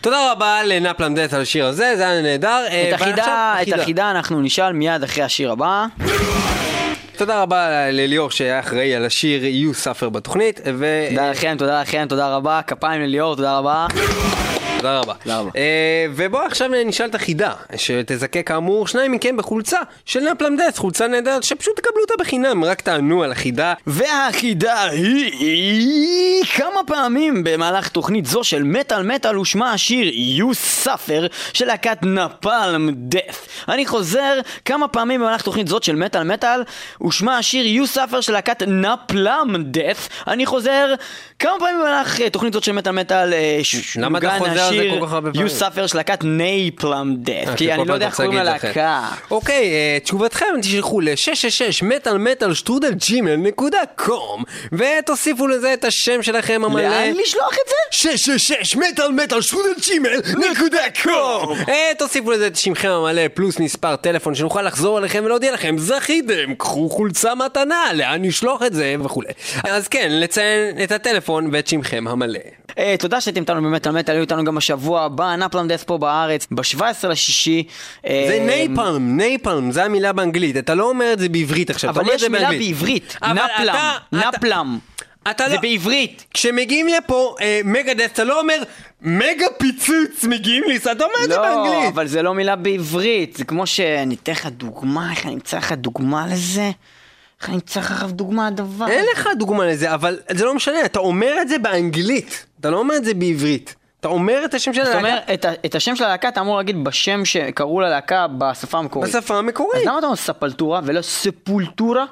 תודה רבה לנפלם דף על השיר הזה זה היה נהדר. אה, את החידה, את החידה אנחנו נשאל מיד אחרי השיר הבא. תודה רבה לליאור שהיה אחראי על השיר יו סאפר בתוכנית, ו... תודה לכם, תודה לכם, תודה רבה, כפיים לליאור, תודה רבה. תודה רבה. אה, ובואו עכשיו נשאל את החידה, שתזכה כאמור שניים מכם בחולצה של נפלמדס, חולצה נהדרת, שפשוט תקבלו אותה בחינם, רק תענו על החידה. והחידה היא כמה פעמים במהלך תוכנית זו של מטאל מטאל הושמע השיר You Suffer של להקת נפלם דף. אני חוזר, כמה פעמים במהלך תוכנית זאת של מטאל מטאל הושמע השיר You Suffer של להקת נפלם דף. אני חוזר, כמה פעמים במהלך אה, תוכנית זאת של מטאל מטאל אה, למה אתה חוזר השיר? You Suffer של להקת נייפלם דף. אה, כי כל אני לא יודע איך קוראים ללהקה. אוקיי, אה, תשובתכם תשלחו ל-666 מטאל מטאל שטרודל ג'ימל נקודה קום ותוסיפו לזה את השם שלכם המלא. לאן לשלוח את זה? 666 מטאל מטאל שטרודל ג'ימל נקודה קום אה, תוסיפו לזה את שמכם המלא פלוס מספר טלפון שנוכל לחזור אליכם ולהודיע לכם זכיתם, קחו חולצה מתנה, לאן נשלוח את זה וכולי. אז כן, לציין את הטלפון ואת שמכם המלא. תודה שהייתם איתנו במטאל מטאל, היו איתנו גם בשבוע הבא, נפלם דף פה בארץ, ב-17 לשישי. אה, זה נייפלם, נייפלם, זה המילה באנגלית, אתה לא אומר את זה בעברית עכשיו, אתה אומר את יש זה מילה באנגלית. בעברית, אבל נפלם, אתה- אתה- נפלם. אתה זה לא... בעברית. כשמגיעים לפה אה, מגה דף, אתה לא אומר מגה פיצוץ מגיעים לי, אתה אומר את זה לא, באנגלית. אבל זה לא מילה בעברית, זה כמו שאני אתן לך דוגמה, איך אני אמצא לך דוגמה לזה? איך אני אמצא לך דוגמה לדבר? אין לך דוגמה לזה, אבל זה לא משנה, אתה אומר את זה באנגלית, אתה לא אומר את זה בעברית. אתה אומר את השם של זאת הלהקה אומרת, את את השם של הלהקה אתה אמור להגיד בשם שקראו ללהקה בשפה המקורית. בשפה אז המקורית. למה אתה אומר ספלטורה ולא ספולטורה?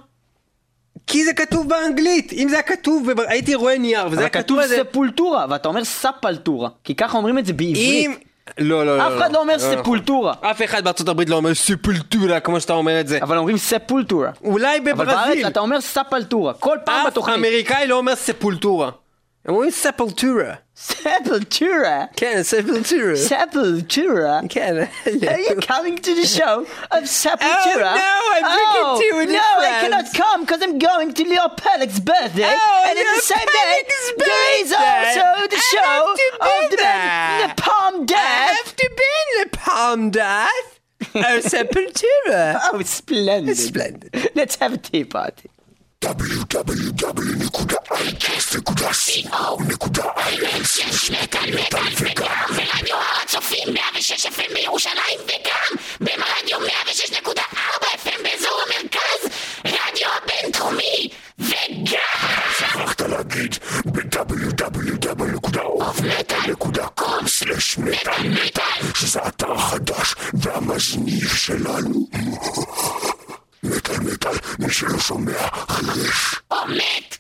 כי זה כתוב באנגלית, אם זה היה כתוב, וב- הייתי רואה נייר, וזה אבל היה כתוב כתוב על זה... ספולטורה, ואתה אומר ספלטורה, כי ככה אומרים את זה בעברית. אם... לא, לא, לא. אף אחד לא אומר נכון. ספולטורה, אף אחד בארצות הברית לא אומר ספולטורה כמו שאתה אומר את זה. אבל אומרים ספולטורה. אולי אבל בארץ בברזיל. אתה אומר ספלטורה, כל פעם אף בתוכנית. אמריקאי לא אומר ספולטורה. And what is Sepultura. Sepultura? Kan Sepultura? Sepultura? Kan Are you coming to the show of Sepultura? Oh no, I'm oh, drinking tea with No. I cannot come because I'm going to Leo Pelic's birthday. Oh, and it's the same day, there is also the I show of the there. Napalm Death. I have to be in the Palm Death. oh, Sepultura. Oh, splendid. Splendid. Let's have a tea party. הצופים 106 FM בירושלים וגם ברדיו 106.4 FM באזור המרכז, רדיו הבינתחומי וגם שכחת להגיד ב-www.com/מטאל שזה האתר החדש והמזניח שלנו. מטאל, מי שלא שומע, חירש. או מת